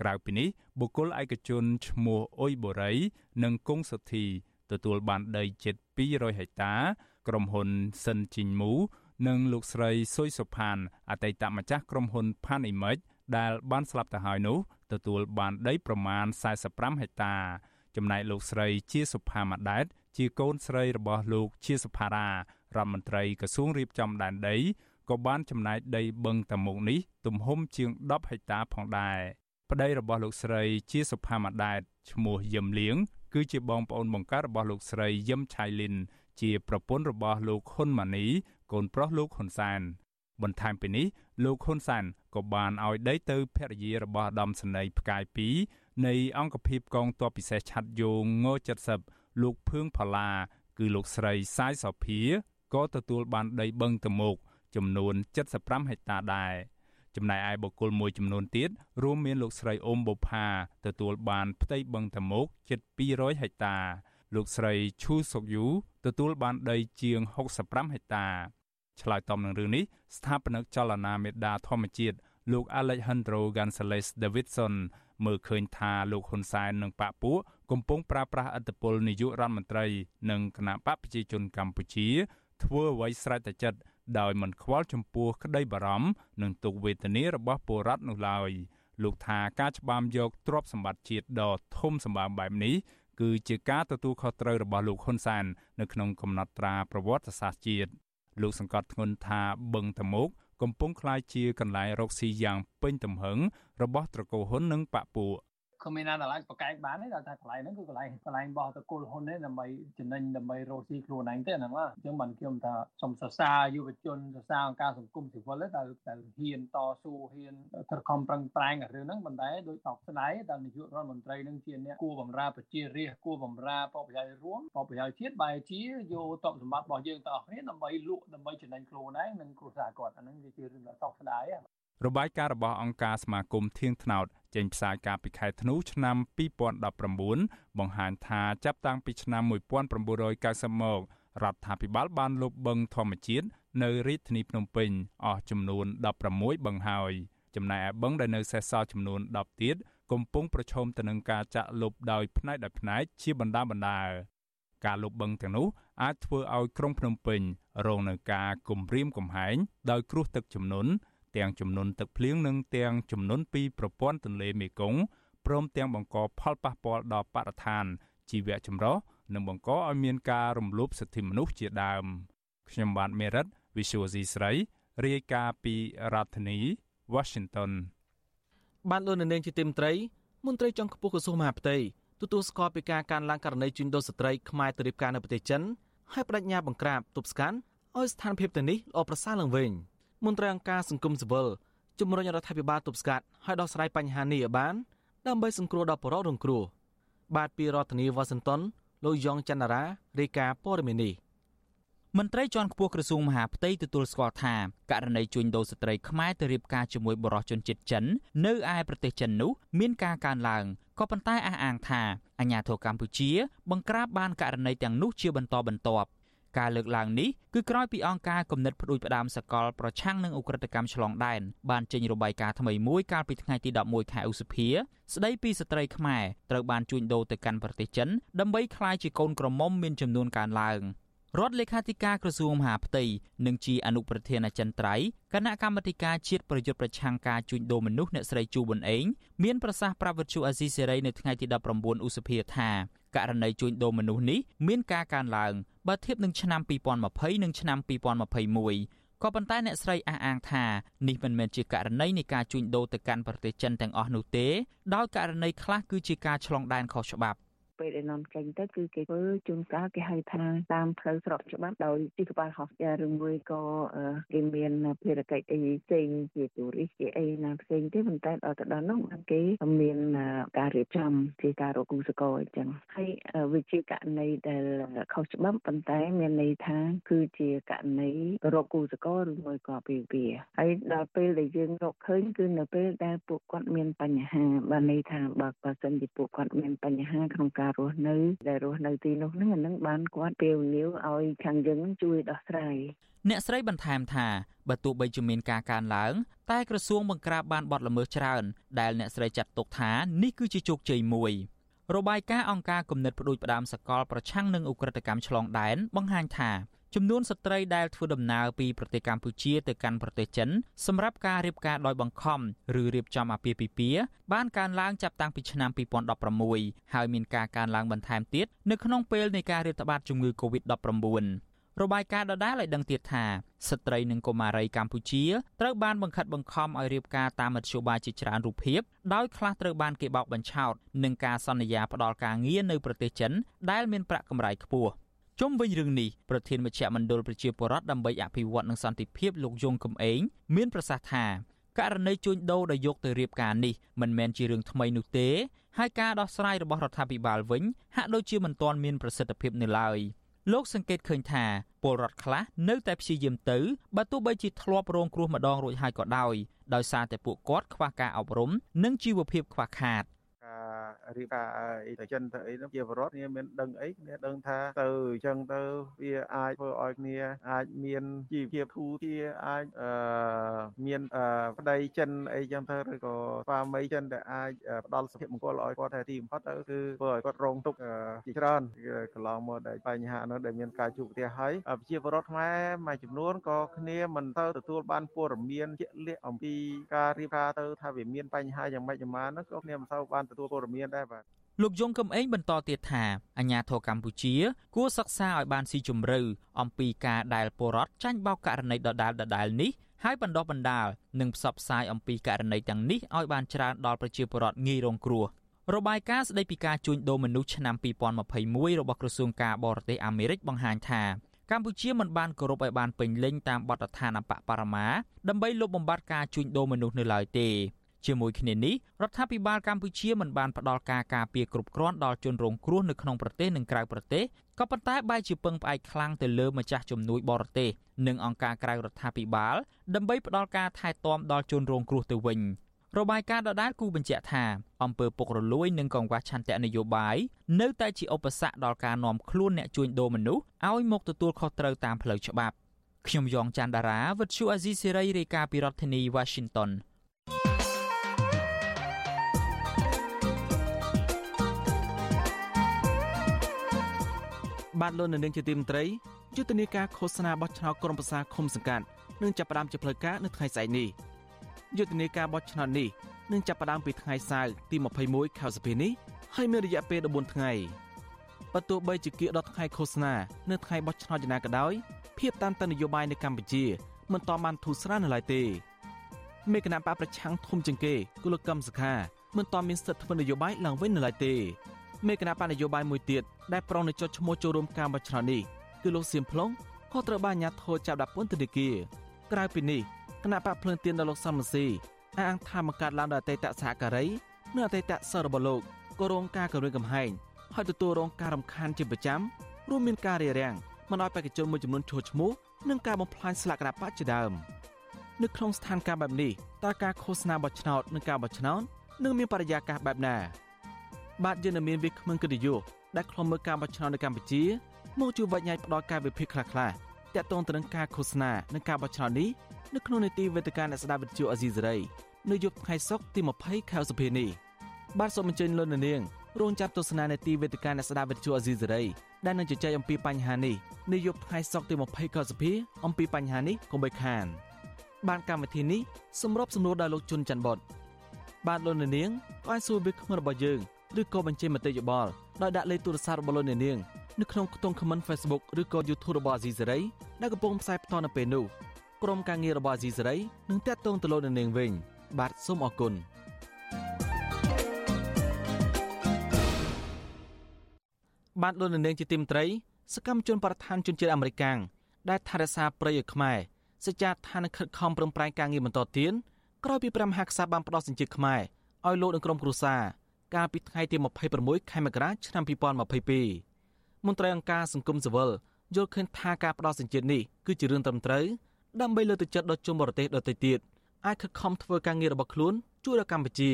ក្រៅពីនេះបុគ្គលឯកជនឈ្មោះអ៊ុយបូរី និងគង់សុធីទទួលបានដីជិត200ហិកតា ក្រុមហ៊ុនសិនជីងមូនិងលោកស្រីសុយសុផានអតីតម្ចាស់ក្រុមហ៊ុនផានអ៊ីមិចដែលបានស្លាប់ទៅហើយនោះទទួលបានដីប្រមាណ45ហិកតា ចំណែកលោកស្រីជាសុផាម៉ាដែតជាកូនស្រីរបស់លោកជាសុផារ៉ារដ្ឋមន្ត្រីក្រសួងរៀបចំដែនដីក៏បានចំណាយដីបឹងតាមុកនេះទំហំជាង10ហិកតាផងដែរ ប្តីរបស់លោកស្រីជាសុផាម៉ាដែតឈ្មោះយឹមលៀងគឺជាបងប្អូនបង្កើតរបស់លោកស្រីយឹមឆៃលីនជាប្រពន្ធរបស់លោកហ៊ុនម៉ាណីកូនប្រុសលោកហ៊ុនសាន បន្ថែមពីនេះលោកហ៊ុនសានក៏បានឲ្យដីទៅភរិយារបស់ដំសនីផ្កាយ2នៃអង្គភាពកងទ័ពពិសេសឆាត់យោងង70លោកភឿងផល្លា គឺលោកស្រីសាយសោភាក៏ទទួលបានដីបឹងតមោកចំនួន75ហិកតាដែរ ចំណែកឯបុគ្គលមួយចំនួនទៀតរួមមានលោកស្រីអ៊ុំបូផាទទួលបានផ្ទៃបឹងតមោកជិត200ហិកតា លោកស្រីឈូសុកយូទទួលបានដីជាង65ហិកតាឆ្លើយតបនឹងរឿងនេះស្ថាបនិកចលនាមេដាធម្មជាតិលោក Alejandro Gonzalez Davidson មើលឃើញថាលោកហ៊ុនសែននិងបកពួកកំពុងប្រើប្រាស់អធិបុលនាយករដ្ឋមន្ត្រី និងគណៈបកប្រជាជនកម្ពុជា ធ្វើអ្វីស្រេចតែចិត្ត ដោយមិនខ្វល់ចំពោះក្តីបារម្ភនិងទុក្ខវេទនារបស់ពលរដ្ឋនោះឡើយលោកថាការច្បាមយកទ្រព្យសម្បត្តិជាតិដ៏ធំសម្បើមបែបនេះគឺជាការទទួលខុសត្រូវរបស់លោកហ៊ុនសែននៅក្នុងកំណត់ត្រាប្រវត្តិសាស្ត្រជាតិលោកសង្កត់ធ្ងន់ថាបឹងតមោកកំពុងក្លាយជាកន្លែងរកស៊ីយ៉ាងពេញទំហឹងរបស់ត្រកូលហ៊ុននិងបពុ គ្មានណាដែលអាចប្រកែកបានទេដល់តែកន្លែងហ្នឹងគឺកន្លែងកន្លែងបោះតកុលហ៊ុនទេដើម្បីចំណេញដើម្បីរកស៊ីខ្លួនឯងទេហ្នឹងណាអញ្ចឹងបានខ្ញុំថាសូមសរសើរយុវជនសរសើរអង្គការសង្គមស៊ីវិលទេដែលដែលហ៊ានតស៊ូហ៊ានខិតខំប្រឹងប្រែងរឿងហ្នឹងប៉ុន្តែដោយសោកស្ដាយដែលនាយករដ្ឋមន្ត្រីនឹងជាអ្នកគួរបំរើប្រជារាស្ត្រគួរបំរើបព្វជ័យរួមបព្វជ័យជាតិបែរជាយកតបសម្បត្តិរបស់យើងទាំងអស់គ្នាដើម្បីលក់ដើម្បីចំណេញខ្លួនឯងនិងគ្រួសារគាត់អាហ្នឹងវាជារឿងដ៏សោកស្ដាយ របាយការណ៍របស់អង្គការសមាគមធៀងថ្នោតចេញផ្សាយកាលពីខែធ្នូឆ្នាំ2019បង្ហាញថាចាប់តាំងពីឆ្នាំ1990មករដ្ឋាភិបាលបានលុបបឹងធម្មជាតិនៅរាជធានីភ្នំពេញអស់ចំនួន16បឹងហើយចំណែកឯបឹងដែលនៅសេសសល់ចំនួន10ទៀតកំពុងប្រឈមទៅនឹងការចាក់លុបដោយផ្នែកដោយផ្នែកជាបណ្ដាបណ្ដាការលុបបឹងទាំងនោះអាចធ្វើឲ្យក្រុងភ្នំពេញរងនឹងការគំរាមកំហែងដោយគ្រោះទឹកជំនន់ ទាំងចំនួនទឹកភ្លៀងនិងទាំងចំនួនពីប្រព័ន្ធទន្លេមេគង្គព្រមទាំងបង្កផលប៉ះពាល់ដល់បរិស្ថានជីវៈចម្រុះនិងបង្កឲ្យមានការរំលោភសិទ្ធិមនុស្សជាដើមខ្ញុំបាទមេរិត Visual C ស្រីរាយការណ៍ពីរដ្ឋធានី Washington បានលោកនៅនាងជាទីមត្រីមន្ត្រីចុងខ្ពស់ក្រសួងមហាផ្ទៃទទួលស្គាល់ពីការកើនឡើងករណីជួញដូរស្ត្រីខ្មែរទៅរៀបការនៅប្រទេសចិនហើយបដិញ្ញាបង្ក្រាបទប់ស្កាត់ឲ្យស្ថានភាពទាំងនេះល្អប្រសើរឡើងវិញ មន្ត្រីអង្គការសង្គមស៊ីវិលជំរុញរដ្ឋាភិបាលទប់ស្កាត់ឲ្យដោះស្រាយបញ្ហានេះឲ្យបានដើម្បីសង្គ្រោះដល់ប្រជាជនរងគ្រោះបាទពីរដ្ឋធានីវ៉ាស៊ីនតោនលោកយ៉ងច័ន្ទរារាយការណ៍ព័ត៌មាននេះមន្ត្រីជាន់ខ្ពស់ក្រសួងមហាផ្ទៃទទួលស្គាល់ថាករណីជួញដូរស្ត្រីខ្មែរទៅរៀបការជាមួយបរិសុទ្ធជនជាតិចិននៅឯប្រទេសចិននោះមានការកើនឡើងក៏ប៉ុន្តែអះអាងថាអាញាធរកម្ពុជាបង្ក្រាបបានករណីទាំងនោះជាបន្តបន្ទាប់ ការលើកឡើងនេះគឺក្រោយពីអង្គការគំនិតផ្ដួចផ្ដើមសកលប្រឆាំងនឹងអ ுக ្រិតកម្មឆ្លងដែនបានចេញរបាយការណ៍ថ្មីមួយកាលពីថ្ងៃទី11ខែឧសភាស្ដីពីស្ត្រីខ្មែរត្រូវបានជួញដូរទៅកាន់ប្រទេសចិនដើម្បីក្លាយជាកូនក្រមុំមានចំនួនកើនឡើងរដ្ឋលេខាធិការក្រសួងមហាផ្ទៃនិងជាអនុប្រធានអចិន្ត្រៃយ៍គណៈកម្មាធិការជាតិប្រយុទ្ធប្រឆាំងការជួញដូរមនុស្សអ្នកស្រីជូប៊ុនអេងមានប្រសាសន៍ប្រាប់វិទ្យុអាស៊ីសេរីនៅថ្ងៃទី19ឧសភាថា ករណីជួញដូរមនុស្សនេះមានការកើនឡើងបើធៀបនឹងឆ្នាំ2020និងឆ្នាំ2021ក៏ប៉ុន្តែអ្នកស្រីអះអាងថានេះមិនមែនជាករណីនៃការជួញដូរទៅកាន់ប្រទេសចិនទាំងអស់នោះទេដោយករណីខ្លះគឺជាការឆ្លងដែនខុសច្បាប់ ពេលដែលនាំចេញទៅគឺគេធ្វើជួនកាលគេហៅថាតាមផ្លូវស្របច្បាប់ដោយទីក្បាលហោះយ៉ាឬមួយក៏គេមានភារកិច្ចអីផ្សេងជាទូរិសជាអីណាផ្សេងទេប៉ុន្តែដល់ទៅដល់នោះបានគេមានការរៀបចំជាការរកគូសកលអញ្ចឹងហើយវាជាករណីដែលខុសច្បាប់ប៉ុន្តែមានន័យថាគឺជាករណីរកគូសកលឬមួយក៏ពីវាហើយដល់ពេលដែលយើងរកឃើញគឺនៅពេលដែលពួកគាត់មានបញ្ហាបានន័យថាបើបើសិនជាពួកគាត់មានបញ្ហាក្នុងការការរស់នៅដែលរស់នៅទីនោះហ្នឹងអានឹងបានគាត់ពេលវេលាឲ្យខាងយើងជួយដោះស្រាយអ្នកស្រីបន្ថែមថាបើទោះបីជាមានការកើនឡើង តែក្រសួងបង្ក្រាបបានបទល្មើសច្រើន ដែលអ្នកស្រីចាត់ទុកថានេះគឺជាជោគជ័យមួយរបាយការណ៍អង្គការគំនិតផ្ដួចផ្ដើមសកលប្រឆាំងនឹងអ ுக ្រិតកម្មឆ្លងដែនបង្ហាញថា ចំនួនស្ត្រីដែលធ្វើដំណើរពីប្រទេសកម្ពុជាទៅកាន់ប្រទេសចិនសម្រាប់ការរៀបការដោយបង្ខំឬរៀបចំអាពាហ៍ពិពាហ៍បានកើនឡើងចាប់តាំងពីឆ្នាំ2016ហើយមានការកើនឡើងបន្ថែមទៀតនៅក្នុងពេលនៃការរាតត្បាតជំងឺ Covid-19 របាយការណ៍ដដែលឲ្យដឹងទៀតថាស្ត្រីនិងកុមារីកម្ពុជាត្រូវបានបង្ខិតបង្ខំឲ្យរៀបការតាមមធ្យោបាយជាច្រើនរូបភាពដោយខ្លះត្រូវបានគេបោកបញ្ឆោតនឹងការសន្យាផ្ដល់ការងារនៅប្រទេសចិនដែលមានប្រាក់កម្រៃខ្ពស់ ជុំវិញរឿងនេះប្រធានមជ្ឈមណ្ឌលប្រជាពលរដ្ឋដើម្បីអភិវឌ្ឍនិងសន្តិភាពលោកយងកំឯងមានប្រសាសន៍ថាករណីជួញដូរដែលយកទៅរៀបការនេះមិនមែនជារឿងថ្មីនោះទេហើយការដោះស្រាយរបស់រដ្ឋាភិបាលវិញហាក់ដូចជាមិនទាន់មានប្រសិទ្ធភាពនៅឡើយលោកសង្កេតឃើញថាពលរដ្ឋខ្លះនៅតែព្យាយាមទៅបើទោះបីជាធ្លាប់រងគ្រោះម្ដងរួចហើយក៏ដោយដោយសារតែពួកគាត់ខ្វះការអប់រំនិងជីវភាពខ្វះខាត រៀបការអីទៅចិនទៅអីនោះជាបរិវត្តគ្នាមានដឹងអីគ្នាដឹងថាទៅអញ្ចឹងទៅវាអាចធ្វើឲ្យគ្នាអាចមានជីវភាពធូរធារអាចអឺមានប្តីចិនអីចឹងទៅឬក៏ស្វាមីចិនដែលអាចផ្ដល់សុភមង្គលឲ្យគាត់តែទីបំផុតទៅគឺធ្វើឲ្យគាត់រងទុក្ខជាច្រើនកន្លងមកដែលបញ្ហានោះដែលមានការជួបប្រទះហើយប្រជាពលរដ្ឋខ្មែរមួយចំនួនក៏គ្នាមិនទៅទទួលបានព័ត៌មានជាក់លាក់អំពីការរៀបការទៅថាវាមានបញ្ហាយ៉ាងម៉េចយ៉ាងម៉ានោះក៏គ្នាមិនសូវបានទទួលព័ត៌មានដែរបាទលោកយងកំឯងបន្តទៀតថាអាញាធរកម្ពុជា គួរសិក្សាឲ្យបានស៊ីជម្រៅអំពីការដែលពលរដ្ឋចាញ់បោកករណីដដាលដដាលនេះហើយបណ្ដោះបណ្ដាលនិងផ្សព្វផ្សាយអំពីករណីទាំងនេះឲ្យបានច្រើនដល់ប្រជាពលរដ្ឋងាយរងគ្រោះរបាយការណ៍ស្តីពីការជួញដូរមនុស្សឆ្នាំ2021របស់ក្រសួងការបរទេសអាមេរិកបង្ហាញថាកម្ពុជាមិនបានគោរពឲ្យបានពេញលេញតាមបទដ្ឋានអបបរមាដើម្បីលុបបំបាត់ការជួញដូរមនុស្សនៅឡើយទេ ជាមួយគ្នានេះរដ្ឋាភិបាលកម្ពុជាមិនបានផ្ដល់ការការពារគ្រប់គ្រាន់ដល់ជនរងគ្រោះនៅក្នុងប្រទេសនិងក្រៅប្រទេសក៏ប៉ុន្តែបែរជាពឹងផ្អែកខ្លាំងទៅលើម្ចាស់ជំនួយបរទេសនិងអង្គការក្រៅរដ្ឋាភិបាលដើម្បីផ្ដល់ការថែទាំដល់ជនរងគ្រោះទៅវិញរបាយការណ៍ដដែលគូបញ្ជាក់ថាអំពើពុករលួយនិងកង្វះឆន្ទៈនយោបាយនៅតែជាឧបសគ្គដល់ការនាំខ្លួនអ្នកជួញដូរមនុស្សឲ្យមកទទួលខុសត្រូវតាមផ្លូវច្បាប់ខ្ញុំយ៉ងច័ន្ទដារាវិទ្យុអាស៊ីសេរីរាយការណ៍ពីរដ្ឋធានី Washington បាទលោកនៅនឹងជាទីមន្ត្រីយុទ្ធនាការឃោសនាបោះឆ្នោតក្រុមប្រឹក្សាឃុំសង្កាត់នឹងចាប់ផ្ដើមជាផ្លូវការនៅថ្ងៃស្អែកនេះយុទ្ធនាការបោះឆ្នោតនេះនឹងចាប់ផ្ដើមពីថ្ងៃសៅរ៍ទី21ខែសីហានេះហើយមានរយៈពេល14ថ្ងៃបើទោះបីជាគៀកដល់ថ្ងៃឃោសនានៅថ្ងៃបោះឆ្នោតយ៉ាងណាក៏ដោយភាពតានតឹងនយោបាយនៅកម្ពុជាមិនតបានធូរស្រាលនៅឡើយទេមេគណៈបកប្រឆាំងធំជាងគេគឺលោកកឹមសុខាមិនតមានសិទ្ធិធ្វើនយោបាយឡើងវិញនៅឡើយទេ មេគណៈបកនយោបាយមួយទៀតដែលប្រងនឹងចុចឈ្មោះចូលរួមការបោះឆ្នោតនេះគឺលោកសៀមផ្លុងក៏ត្រូវបានអាជ្ញាធរចាប់ដាក់ពន្ធនាគារក្រៅពីនេះគណៈបកភ្លើងទៀនដល់លោកសំមស៊ីអះអាងថាមកកាត់ឡើងដោយអតីតសហការីនិងអតីតសិស្សរបស់លោកក៏រងការគំរាមកំហែងហើយទទួលរងការរំខានជាប្រចាំរួមមានការរារាំងមិនឲ្យបេក្ខជនមួយចំនួនចូលឈ្មោះនិងការបំផ្លាញស្លាកគណៈបកជាដើមនៅក្នុងស្ថានភាពបែបនេះតើការឃោសនាបោះឆ្នោតនិងការបោះឆ្នោតនឹងមានបរិយាកាសបែបណា បាទយើងនឹងមានវាគ្មិនកិត្តិយសដែលខ្លុំមើលការបោះឆ្នោតនៅកម្ពុជាមកជួយវិញ្ញាណផ្ដល់ការវិភាគខ្លះៗតាក់ទងទៅនឹងការឃោសនានិងការបោះឆ្នោតនេះនៅក្នុងនីតិវេទិកាអ្នកស្ដាប់វិទ្យុអេស៊ីសេរីនៅយប់ថ្ងៃសុក្រទី20ខែសុភានេះបាទសូមអញ្ជើញលោកនាងរងចាំទស្សនានាទីវេទិកាអ្នកស្ដាប់វិទ្យុអេស៊ីសេរីដែលនឹងជជែកអំពីបញ្ហានេះនៅយប់ថ្ងៃសុក្រទី20ខែសុភាអំពីបញ្ហានេះកុំបីខាន បានកម្មវិធីនេះសម្របសម្រួលដោយលោកជុនច័ន្ទបតបាទលោកនាងក៏អាចសួរវាគ្មិនរបស់យើង ឬក៏បញ្ចេញមតិយោបល់ដោយដាក់លេខទូរស័ព្ទរបស់លោកនាងនៅក្នុងខ្ទង់ comment Facebook ឬក៏ YouTube របស់ Azizi Saray ដែលកំពុងផ្សាយផ្ទាល់នៅពេលនេះក្រុមការងាររបស់ Azizi Saray នឹងតាក់ទងទៅលោកនាងវិញ បាទសូមអរគុណបាទលោកនាងជាទីមត្រីសកម្មជនបរិស្ថានជនជាតិអាមេរិកាំងដែលថែរក្សាព្រៃឲ្យខ្មែរសេចក្ដីថានឹងខិតខំប្រឹងប្រែងការងារបន្តទៀតក្រោយពីព្រះមហាក្សត្របានផ្ដល់សញ្ជាតិខ្មែរឲ្យលោកនឹងក្រុមគ្រួសារ កាលពីថ្ងៃទី26ខែមករាឆ្នាំ2022មន្ត្រីអង្គការសង្គមស៊ីវិលយល់ឃើញថាការផ្ដល់សញ្ជាតិនេះគឺជារឿងត្រឹមត្រូវដើម្បីលើកទឹកចិត្តដល់ជនបរទេសដទៃទៀតអាចខិតខំធ្វើការងាររបស់ខ្លួនជួយដល់កម្ពុជា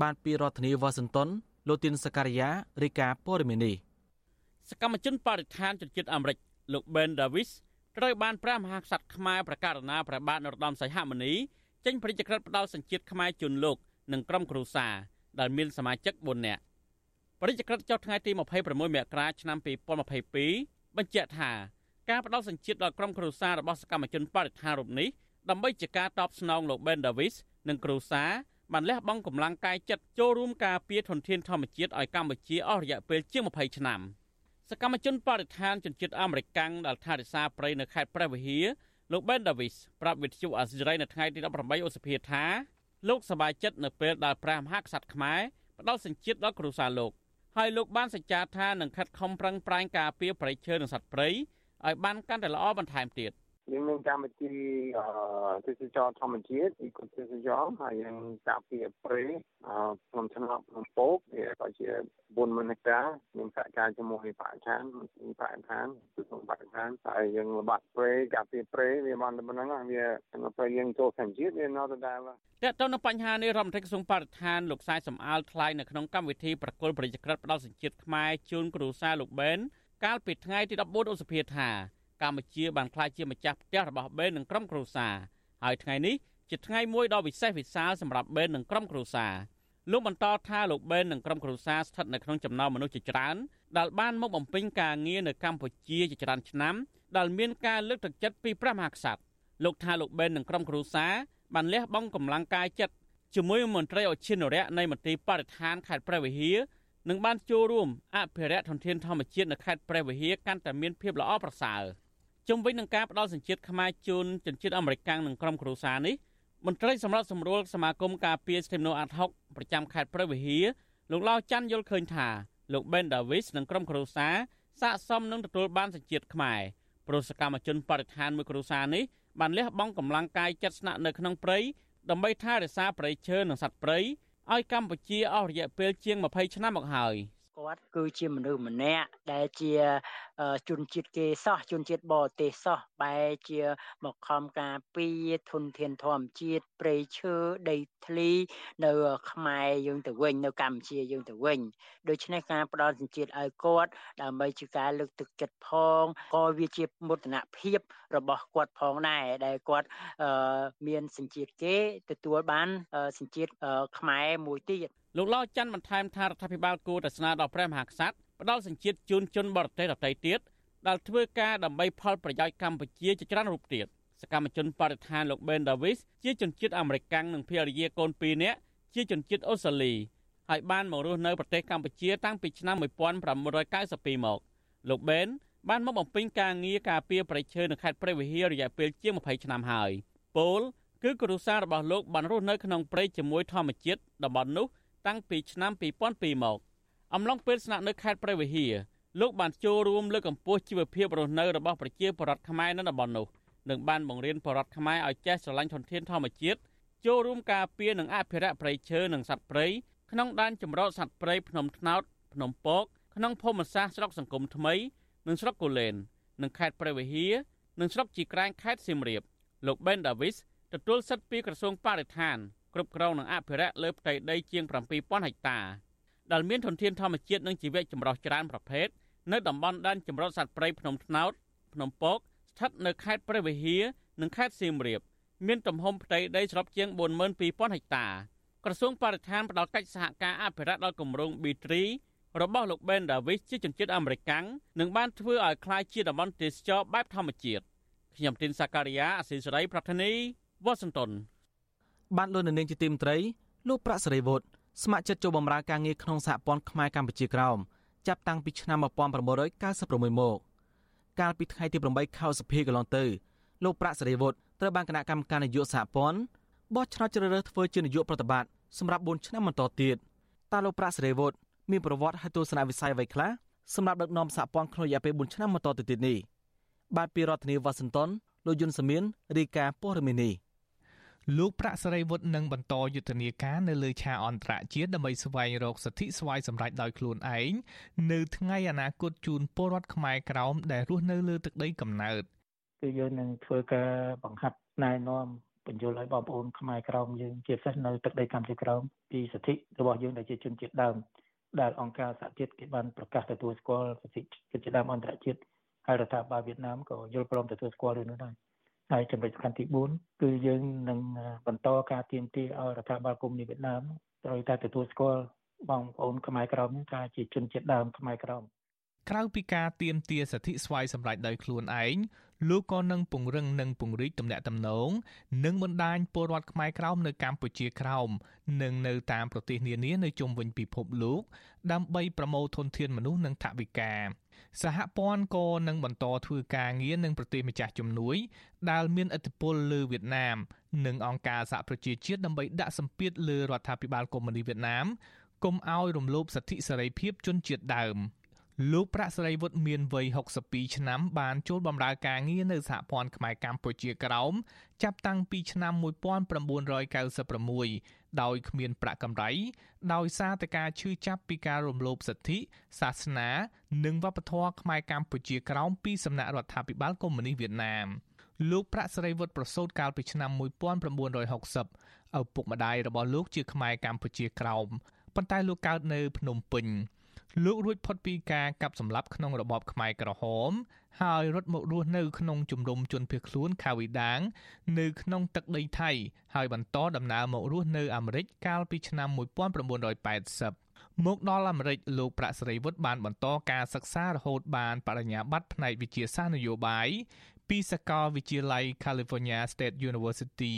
បានពីរដ្ឋធានីវ៉ាស៊ីនតោនលោកទីនសការីយ៉ារាយការណ៍ព័ត៌មាននេះសកម្មជនបរិស្ថានជនជាតិអាមេរិកលោក Ben Davis ត្រូវបានព្រះមហាក្សត្រខ្មែរប្រកាសណាព្រះបាទនរោត្តមសីហមុនីចេញព្រះរាជក្រឹត្យផ្ដល់សញ្ជាតិខ្មែរជូនលោកនិងក្រុមគ្រួសារ ដែលមានសមាជិក4នាក់ព្រះរាជក្រឹត្យចុះថ្ងៃទី26មករាឆ្នាំ2022បញ្ជាក់ថាការផ្ដល់សញ្ជាតិដល់ក្រុមគ្រួសាររបស់សកម្មជនបរិស្ថានរូបនេះដើម្បីជាការតបស្នងលោក Ben Davis និងគ្រួសារបានលះបង់កម្លាំងកាយចិត្តចូលរួមការពារធនធានធម្មជាតិឲ្យកម្ពុជាអស់រយៈពេលជាង20ឆ្នាំសកម្មជនបរិស្ថានជនជាតិអាមេរិកាំងដែលថែរក្សាព្រៃនៅខេត្តព្រះវិហារលោក Ben Davis ប្រាប់វិទ្យុអាស៊ីសេរីនៅថ្ងៃទី18ឧសភាថា លោកសប្បាយចិត្តនៅពេលដែលព្រះមហាក្សត្រខ្មែរផ្ដល់សញ្ជាតិដល់គ្រួសារលោកហើយលោកបានសច្ចាថានឹងខិតខំប្រឹងប្រែងការពារប្រៃឈើនិងសត្វព្រៃឲ្យបានកាន់តែល្អបន្ថែមទៀត។ យើងមានកម្មវិធីទេសចរធម្មជាតិអ៊ីកូទេសចរហើយយើងការពារព្រៃក្នុងឆ្នាំក្នុងពោកវាក៏ជា4ម៉ឺនហិកតាយើងសហការជាមួយបរិស្ថានបរិស្ថានគឺក្នុងបរិស្ថានហើយយើងល្បាត់ព្រៃការពារព្រៃវាបានតែប៉ុណ្ណឹងវាក្នុងពេលយើងចូលសញ្ជាតិវានៅដដែលតើតើនៅបញ្ហានេះរដ្ឋមន្ត្រីក្រសួងបរិស្ថានលោកសាយសំអាលថ្លែងនៅក្នុងកម្មវិធីប្រគល់ប្រជាក្រិតផ្ដល់សញ្ជាតិខ្មែរជូនគ្រូសាលោកបេនកាលពីថ្ងៃទី14ឧសភាថា កម្ពុជាបានក្លាយជាម្ចាស់ផ្ទះរបស់បេននិងក្រុមគ្រួសារហើយថ្ងៃនេះជាថ្ងៃមួយដ៏វិសេសវិសាលសម្រាប់បេននិងក្រុមគ្រួសារលោកបន្តថាលោកបេននិងក្រុមគ្រួសារស្ថិតនៅក្នុងចំណោមមនុស្សជាច្រើនដែលបានមកបំពេញការងារនៅកម្ពុជាជាច្រើនឆ្នាំដែលមានការលើកទឹកចិត្តពីព្រះមហាក្សត្រលោកថាលោកបេននិងក្រុមគ្រួសារបានលះបង់កម្លាំងកាយចិត្តជាមួយមន្ត្រីអชิនរៈនៃមន្ទីរបរិស្ថានខេត្តព្រះវិហារនិងបានចូលរួមអភិរក្សធនធានធម្មជាតិនៅខេត្តព្រះវិហារកាន់តែមានភាពល្អប្រសើរ។ ជុំវិញនឹងការផ្ដល់សញ្ជាតិខ្មែរជូនជនជាតិអាមេរិកនិងក្រុមគ្រួសារនេះមន្ត្រីសម្រាប់សម្រួលសមាគមការពារស្ថិមនោអាត់ហុកប្រចាំខេត្តព្រះវិហារលោកឡៅច័ន្ទយល់ឃើញថាលោក Ben Davis និងក្រុមគ្រួសារស័កសមនឹងទទួលបានសញ្ជាតិខ្មែរព្រោះសកម្មជនបរិស្ថានមួយគ្រួសារនេះបានលះបង់កម្លាំងកាយចិត្តស្នាក់នៅក្នុងព្រៃដើម្បីថែរក្សាព្រៃឈើនិងសត្វព្រៃឲ្យកម្ពុជាអស់រយៈពេលជាង20ឆ្នាំមកហើយ គាត់គឺជាមនុស្សម្នាក់ដែលជាជនជាតិគេសោះជនជាតិបរទេសសោះបែជាមកខំការពីធនធានធម្មជាតិព្រៃឈើដីធ្លីនៅខ្មែរយើងទៅវិញនៅកម្ពុជាយើងទៅវិញដូច្នេះការផ្ដល់សញ្ជាតិឲ្យគាត់ដើម្បីជាការលើកទឹកចិត្តផងក៏វាជាមោទនភាពរបស់គាត់ផងដែរដែលគាត់មានសញ្ជាតិគេទទួលបានសញ្ជាតិខ្មែរមួយទៀត លោកឡៅច័ន្ទបន្ថែមថារដ្ឋាភិបាលគួរតែស្នើដល់ព្រះមហាក្សត្រផ្ដល់សញ្ជាតិជូនជនបរទេសដទៃទៀតដែលធ្វើការដើម្បីផលប្រយោជន៍កម្ពុជាជាច្រើនរូបទៀតសកម្មជនបរិស្ថានលោក Ben Davis ជាជនជាតិអាមេរិកនិងភរិយាកូន2នាក់ជាជនជាតិអូស្ត្រាលីហើយបានមករស់នៅប្រទេសកម្ពុជាតាំងពីឆ្នាំ1992មកលោក Ben បានមកបំពេញការងារការពារប្រៃឈើនៅខេត្តព្រះវិហាររយៈពេលជាង20ឆ្នាំហើយពលគឺគ្រួសាររបស់លោកបានរស់នៅក្នុងព្រៃជាមួយធម្មជាតិតំបន់នោះ តាំងពីឆ្នាំ2002មកអំឡុងពេលស្នាក់នៅខេត្តព្រះវិហារលោកបានចូលរួមលើកកម្ពស់ជីវភាពរស់នៅរបស់ប្រជាពលរដ្ឋខ្មែរនៅតំបន់នោះនិងបានបង្រៀនពលរដ្ឋខ្មែរឲ្យចេះស្រឡាញ់ធនធានធម្មជាតិចូលរួមការពារនិងអភិរក្សព្រៃឈើនិងសត្វព្រៃក្នុងដែនចម្រុះសត្វព្រៃភ្នំថ្នោតភ្នំពកក្នុងភូមិសាស្ត្រស្រុកសង្គមថ្មីនិងស្រុកកូលែននិងខេត្តព្រះវិហារនិងស្រុកជីក្រែងខេត្តសៀមរាបលោក Ben Davis ទទួលសិទ្ធិពីក្រសួងបរិស្ថាន គ្រប់គ្រងនិងអភិរក្សលើផ្ទៃដីជាង7000ហិកតាដែលមានធនធានធម្មជាតិនិងជីវៈចម្រុះច្រើនប្រភេទនៅតំបន់ដែនចម្រុះសត្វព្រៃភ្នំថ្នោតភ្នំពកស្ថិតនៅខេត្តព្រះវិហារនិងខេត្តសៀមរាបមានទំហំផ្ទៃដីសរុបជាង42000ហិកតាក្រសួងបរិស្ថានផ្ដល់កិច្ចសហការអភិរក្សដល់គម្រោង B3 របស់លោក Ben Davis ជាជនជាតិអាមេរិកនិងបានធ្វើឲ្យคล้ายជាតំបន់ទេសចរបែបធម្មជាតិខ្ញុំទីនសាការីយ៉ាអស៊ីសេរីប្រធានីវ៉ាស៊ីនតោន បានលោកនៅនាងជាទីមត្រីលោកប្រាក់សេរីវុឌ្ឍស្ម័គ្រចិត្តចូលបម្រើការងារក្នុងសហព័ន្ធខ្មែរកម្ពុជាក្រោមចាប់តាំងពីឆ្នាំ1996មកកាលពីថ្ងៃទី8ខែសីហាកន្លងទៅលោកប្រាក់សេរីវុឌ្ឍត្រូវបានគណៈកម្មការនយោបាយសហព័ន្ធបោះឆ្នោតជ្រើសរើសធ្វើជានាយកប្រតិបត្តិសម្រាប់4ឆ្នាំបន្តទៀតតើលោកប្រាក់សេរីវុឌ្ឍមានប្រវត្តិហើយទស្សនវិស័យអ្វីខ្លះសម្រាប់ដឹកនាំសហព័ន្ធក្នុងរយៈពេល4ឆ្នាំបន្តទៅទៀតនេះបាទពីរដ្ឋធានីវ៉ាស៊ីនតោនលោកយុនសាមៀនរាយការណ៍ព័ត៌មាននេះ លោកប្រាក់សរិវុឌ្ឍនឹងបន្តយុទ្ធនាការនៅលើឆាកអន្តរជាតិដើម្បីស្វែងរកសិទ្ធិស្វ័យសម្រេចដោយខ្លួនឯងនៅថ្ងៃអនាគតជូនពលរដ្ឋខ្មែរក្រោមដែលរស់នៅលើទឹកដីកំណើតគឺយើងនឹងធ្វើការបង្ហាត់ណែនាំបញ្យល់ឲ្យបងប្អូនខ្មែរក្រោមយើងជាពិសេសនៅទឹកដីកម្ពុជាក្រោមពីសិទ្ធិរបស់យើងដែលជាជនជាតិដើមដែលអង្គការសហជាតិគេបានប្រកាសទទួលស្គាល់សិទ្ធិជនជាតិដើមអន្តរជាតិហើយរដ្ឋាភិបាលវៀតណាមក៏យល់ព្រមទទួលស្គាល់រឿងនោះដែរ ហើយចំណុចសំខាន់ទី4គឺយើងនឹងបន្តការទៀមទាឲ្យរដ្ឋាភិបាលកុម្មុយនីសវៀតណាមត្រូវតែទទួលស្គាល់បងប្អូនខ្មែរក្រមថាជាជនជាតិដើមខ្មែរក្រមក្រៅពីការទៀមទាសិទ្ធិស្វ័យសម្រេចដោយខ្លួនឯង លោកក៏នឹងពង្រឹងនិងពង្រីកទំនាក់ទំនងនិងបណ្ដាញពលរដ្ឋខ្មែរក្រោមនៅកម្ពុជាក្រោមនិងនៅតាមប្រទេសនានានៅជុំវិញពិភពលោកដើម្បីប្រមូលធនធានមនុស្សនិងថវិកាសហព័ន្ធក៏នឹងបន្តធ្វើការងារនឹងប្រទេសម្ចាស់ជំនួយដែលមានឥទ្ធិពលលើវៀតណាម និងអង្គការសហប្រជាជាតិដើម្បីដាក់សម្ពាធលើរដ្ឋាភិបាលកុម្មុយនីសវៀតណាមកុំឲ្យរំលោភសិទ្ធិសេរីភាពជនជាតិដើម។ លោកប្រាក់សេរីវុឌ្ឍមានវ័យ62ឆ្នាំបានចូលបម្រើការងារនៅសហព័ន្ធខ្មែរកម្ពុជាក្រោមចាប់តាំងពីឆ្នាំ1996ដោយគ្មានប្រាក់កម្រៃដោយសារតែការឈឺចាប់ពីការរំលោភសិទ្ធិសាសនា និងវប្បធម៌ខ្មែរកម្ពុជាក្រោមពីសំណាក់រដ្ឋាភិបាលកុម្មុយនីសវៀតណាមលោកប្រាក់សេរីវុឌ្ឍប្រសូតកាលពីឆ្នាំ1960ឪពុកម្ដាយរបស់លោកជាខ្មែរកម្ពុជាក្រោមប៉ុន្តែលោកកើតនៅភ្នំពេញ លោករួចផុតពីការកាប់សម្លាប់ក្នុងរបបខ្មែរក្រហម ហើយរត់មករស់នៅក្នុងជំរំជនភៀសខ្លួនខាវីដាង នៅក្នុងទឹកដីថៃ ហើយបន្តដំណើរមករស់នៅអាមេរិកកាលពីឆ្នាំ1980មកដល់អាមេរិកលោកប្រាក់សេរីវុឌ្ឍបានបន្តការសិក្សារហូតបានបរិញ្ញាបត្រផ្នែកវិទ្យាសាស្ត្រនយោបាយពីសាកលវិទ្យាល័យ California State University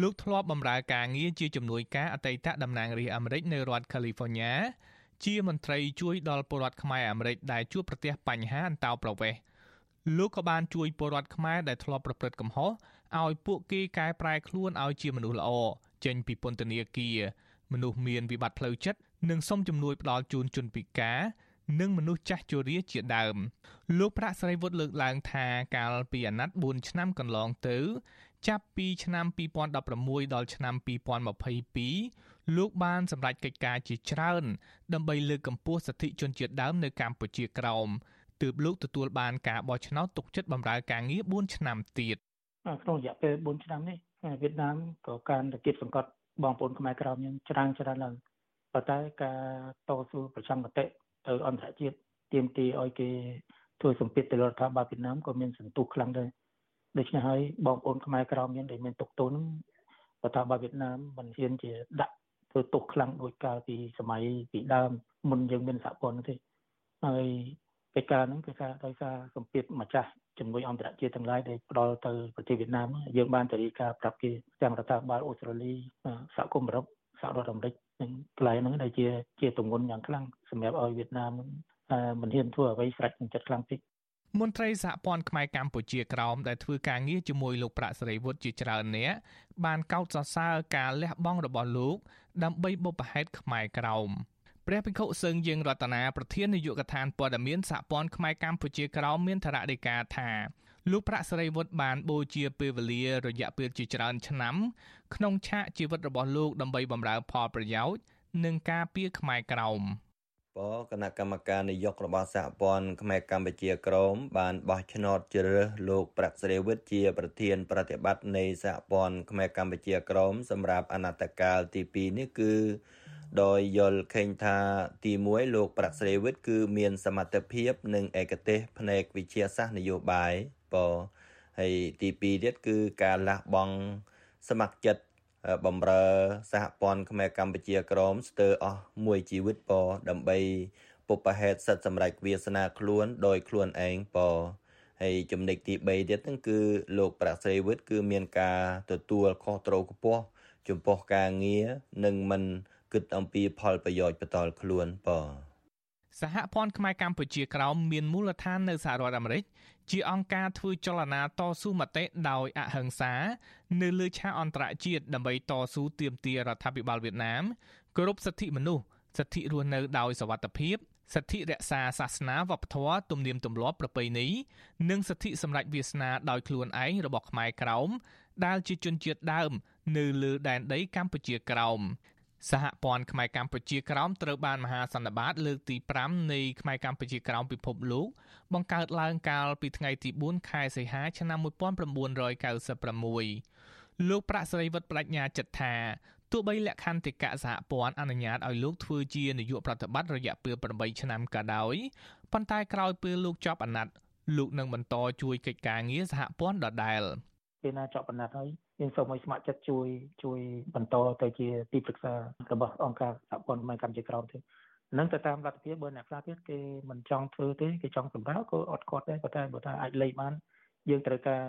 លោកធ្លាប់បម្រើការងារជាជំនួយការអតីតតំណាងរាស្ត្រអាមេរិកនៅរដ្ឋ California ជាមន្ត្រីជួយដល់ពលរដ្ឋខ្មែរអាមេរិកដែលជួបប្រទះបញ្ហាអន្តោប្រវេសន៍លោកក៏បានជួយពលរដ្ឋខ្មែរដែលធ្លាប់ប្រព្រឹត្តកំហុសឲ្យពួកគេកែប្រែខ្លួនឲ្យជាមនុស្សល្អចេញពីពន្ធនាគារមនុស្សមានវិបត្តិផ្លូវចិត្តនិងសុំជំនួយផ្ដល់ជូនជនពិការនិងមនុស្សចាស់ជរាជាដើម លោកប្រាក់ស្រីវុឌ្ឍលើកឡើងថាកាលពីអាណត្តិ4ឆ្នាំកន្លងទៅ ចាប់ពីឆ្នាំ2016ដល់ឆ្នាំ2022 លោកបានសម្រេចកិច្ចការជាច្រើន ដើម្បីលើកកម្ពស់សិទ្ធិជនជាតិដើមនៅកម្ពុជាក្រោមទើបលោកទទួលបានការបោះឆ្នោតទុកចិត្តបម្រើការងារ4ឆ្នាំទៀតក្នុងរយៈពេល4ឆ្នាំនេះវៀតណាមក៏កាន់តែគៀបសង្កត់បងប្អូនខ្មែរក្រោមយើងច្រើនច្រើនឡើងប៉ុន្តែការតស៊ូប្រចាំមតិទៅអន្តរជាតិទាមទារឲ្យគេធ្វើសម្ពាធទៅលើរដ្ឋាភិបាលវៀតណាមក៏មានសន្ទុះខ្លាំងដែរដូច្នេះហើយបងប្អូនខ្មែរក្រមយើងដែលមានទុកទោសនឹងរដ្ឋាភិបាលវៀតណាមមិនហ៊ានជាដាក់ ធ្វើទុកខ្លាំងដូចកាលពីសម័យពីដើមមុនយើងមានសហព័ន្ធទេហើយកិច្ចការហ្នឹងគឺថាដោយសារសម្ពាធម្ចាស់ជំនួយអន្តរជាតិទាំងឡាយដែលផ្ដល់ទៅប្រទេសវៀតណាមយើងបានទៅរីកាប្រាប់គេទាំងរដ្ឋាភិបាលអូស្ត្រាលីសហគមន៍អឺរ៉ុបសហរដ្ឋអាមេរិកនិងកន្លែងហ្នឹងដែលជាជាទម្ងន់យ៉ាងខ្លាំងសម្រាប់ឲ្យវៀតណាមមិនហ៊ានធ្វើអ្វីស្រេចនឹងចិត្តខ្លាំងពេក មន្ត្រីសហព័ន្ធខ្មែរកម្ពុជាក្រោមដែលធ្វើការងារជាមួយលោកប្រាក់សេរីវុឌ្ឍជាច្រើនអ្នកបានកោតសរសើរការលះបង់របស់លោក ដើម្បីបុព្វហេតុខ្មែរក្រោមព្រះភិក្ខុសឹងយើងរតនាប្រធាននាយកដ្ឋានព័ត៌មានសហព័ន្ធខ្មែរកម្ពុជាក្រោមមានថ្នាក់ដឹកការថាលោកប្រាក់សេរីវុឌ្ឍបានបូជាពេលវេលារយៈពេលជាច្រើនឆ្នាំ ក្នុងឆាកជីវិតរបស់លោកដើម្បីបម្រើផលប្រយោជន៍និងការពារខ្មែរក្រោម បគណៈកម្មការនយោបាយរបស់សហព័ន្ធខ្មែរកម្ពុជាក្រមបានបោះឆ្នោតជ្រើសរើសលោកប្រាក់សេរីវិទ្យជាប្រធាន ប្រតិបត្តិនៃសហព័ន្ធខ្មែរកម្ពុជាក្រមសម្រាប់អនត្តកាលទី2នេះគឺដោយយល់ឃើញថាទី1លោកប្រាក់សេរីវិទ្យគឺមានសមត្ថភាពនិងឯកទេសផ្នែកវិទ្យាសាស្ត្រនយោបាយបហើយទី2ទៀតគឺការលះបង់ស្ម័គ្រចិត្ត បំរើសហព័ន្ធខ្មែរកម្ពុជាក្រមស្ទើរអស់មួយជីវិតពដើម្បីពុបហេតុសិទ្ធសម្រេចវាសនាខ្លួនដោយខ្លួនឯងពហើយចំណុចទី3ទៀតហ្នឹងគឺលោកប្រាក់ស្រីវិទ្យគឺមានការទទួលខុសត្រូវខ្ពស់ចំពោះការងារនិងមិនគិតអំពីផលប្រយោជន៍បន្តខ្លួនពសហព័ន្ធខ្មែរកម្ពុជាក្រោមមានមូលដ្ឋាននៅសហរដ្ឋអាមេរិក ជាអង្គការធ្វើចលនាតស៊ូមតិដោយអហិង្សា នៅលើឆាកអន្តរជាតិដើម្បីតស៊ូទាមទាររដ្ឋាភិបាលវៀតណាមគោរពសិទ្ធិមនុស្សសិទ្ធិរស់នៅដោយសវត្ថិភាពសិទ្ធិរក្សាសាសនាវប្បធម៌ទំនៀមទម្លាប់ប្រពៃណីនិងសិទ្ធិសម្រេចវាសនាដោយខ្លួនឯងរបស់ខ្មែរក្រោមដែលជាជនជាតិដើម នៅលើដែនដីកម្ពុជាក្រោម សហព័ន្ធខ្មែរកម្ពុជាក្រោមត្រូវបានមហាសន្និបាត លើកទី5នៃខ្មែរកម្ពុជាក្រោមពិភពលោកបង្កើតឡើងកាលពីថ្ងៃទី4ខែសីហាឆ្នាំ1996លោកប្រាក់សេរីវត្តបញ្ញាចិត្តថាទោះបីលក្ខន្តិកៈសហព័ន្ធអនុញ្ញាតឲ្យលោកធ្វើជានាយកប្រតិបត្តិរយៈពេល8ឆ្នាំក៏ដោយប៉ុន្តែក្រោយពេលលោកចប់អាណត្តិលោកនឹងបន្តជួយកិច្ចការងារសហព័ន្ធដដែលពេលណាចប់អាណត្តិហើយ យើងសូមឲ្យស្ម័គ្រចិត្តជួយជួយបន្តទៅជាទីប្រឹក្សារបស់អង្គការសហព័ន្ធខ្មែរកម្ពុជាក្រោមទៀតនឹងទៅតាមលទ្ធភាពបើអ្នកខ្លះទៀតគេមិនចង់ធ្វើទេគេចង់សម្រាប់ក៏អត់គាត់ដែរប៉ុន្តែបើថាអាចលេខបានយើងត្រូវការ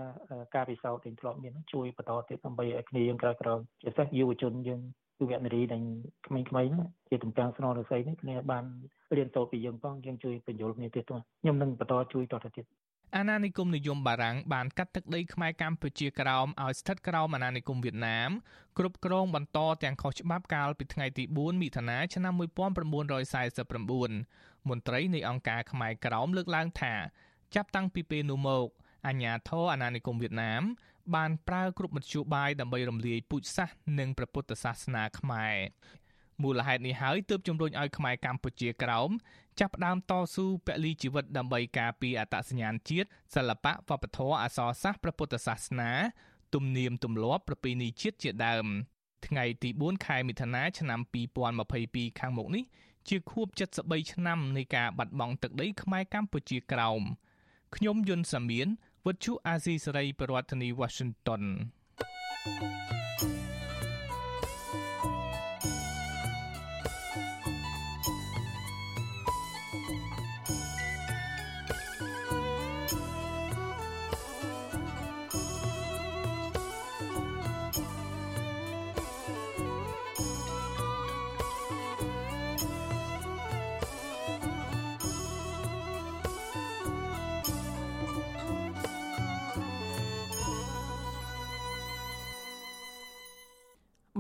ការពិសោធន៍ទាំងធ្លាប់មានជួយបន្តទៀតដើម្បីឲ្យគ្នាយើងក្រោយក្រោយជាពិសេសយុវជនយើងយុវនារីដែលក្មេងៗជាតំកាំងស្នររស័យនេះគ្នាបានរៀនសូត្រពីយើងផងយើងជួយបញ្យល់គ្នាទៀតទៅខ្ញុំនឹងបន្តជួយតទៅទៀត អាណានិគមនិយមបារាំងបានកាត់ទឹកដីខ្មែរកម្ពុជាក្រោមឲ្យស្ថិតក្រោមអាណានិគមវៀតណាមគ្រប់គ្រងបន្តទាំងខុសច្បាប់កាលពីថ្ងៃទី4មិថុនាឆ្នាំ1949មន្ត្រីនៃអង្គការខ្មែរក្រោមលើកឡើងថា ចាប់តាំងពីពេលនោះមកអាញាធរអាណានិគមវៀតណាម បានប្រើគ្រប់មធ្យោបាយដើម្បីរំលាយពូជសាសន៍និងព្រះពុទ្ធសាសនាខ្មែរ មូលហេតុនេះហើយទើបជំរុញឲ្យខ្មែរកម្ពុជាក្រោមចាប់ផ្ដើមតស៊ូពលីជីវិតដើម្បីការពារអត្តសញ្ញាណជាតិសិល្បៈវប្បធម៌អក្សរសាស្ត្រព្រះពុទ្ធសាសនាទំនៀមទម្លាប់ប្រពៃណីជាតិជាដើមថ្ងៃទី4ខែមិថុនាឆ្នាំ2022ខាងមុខនេះជាខួប73ឆ្នាំនៃការបាត់បង់ទឹកដីខ្មែរកម្ពុជាក្រោមខ្ញុំយុនសាមៀនវិទ្យុអាស៊ីសេរីប្រធានាធិបតី Washington thank you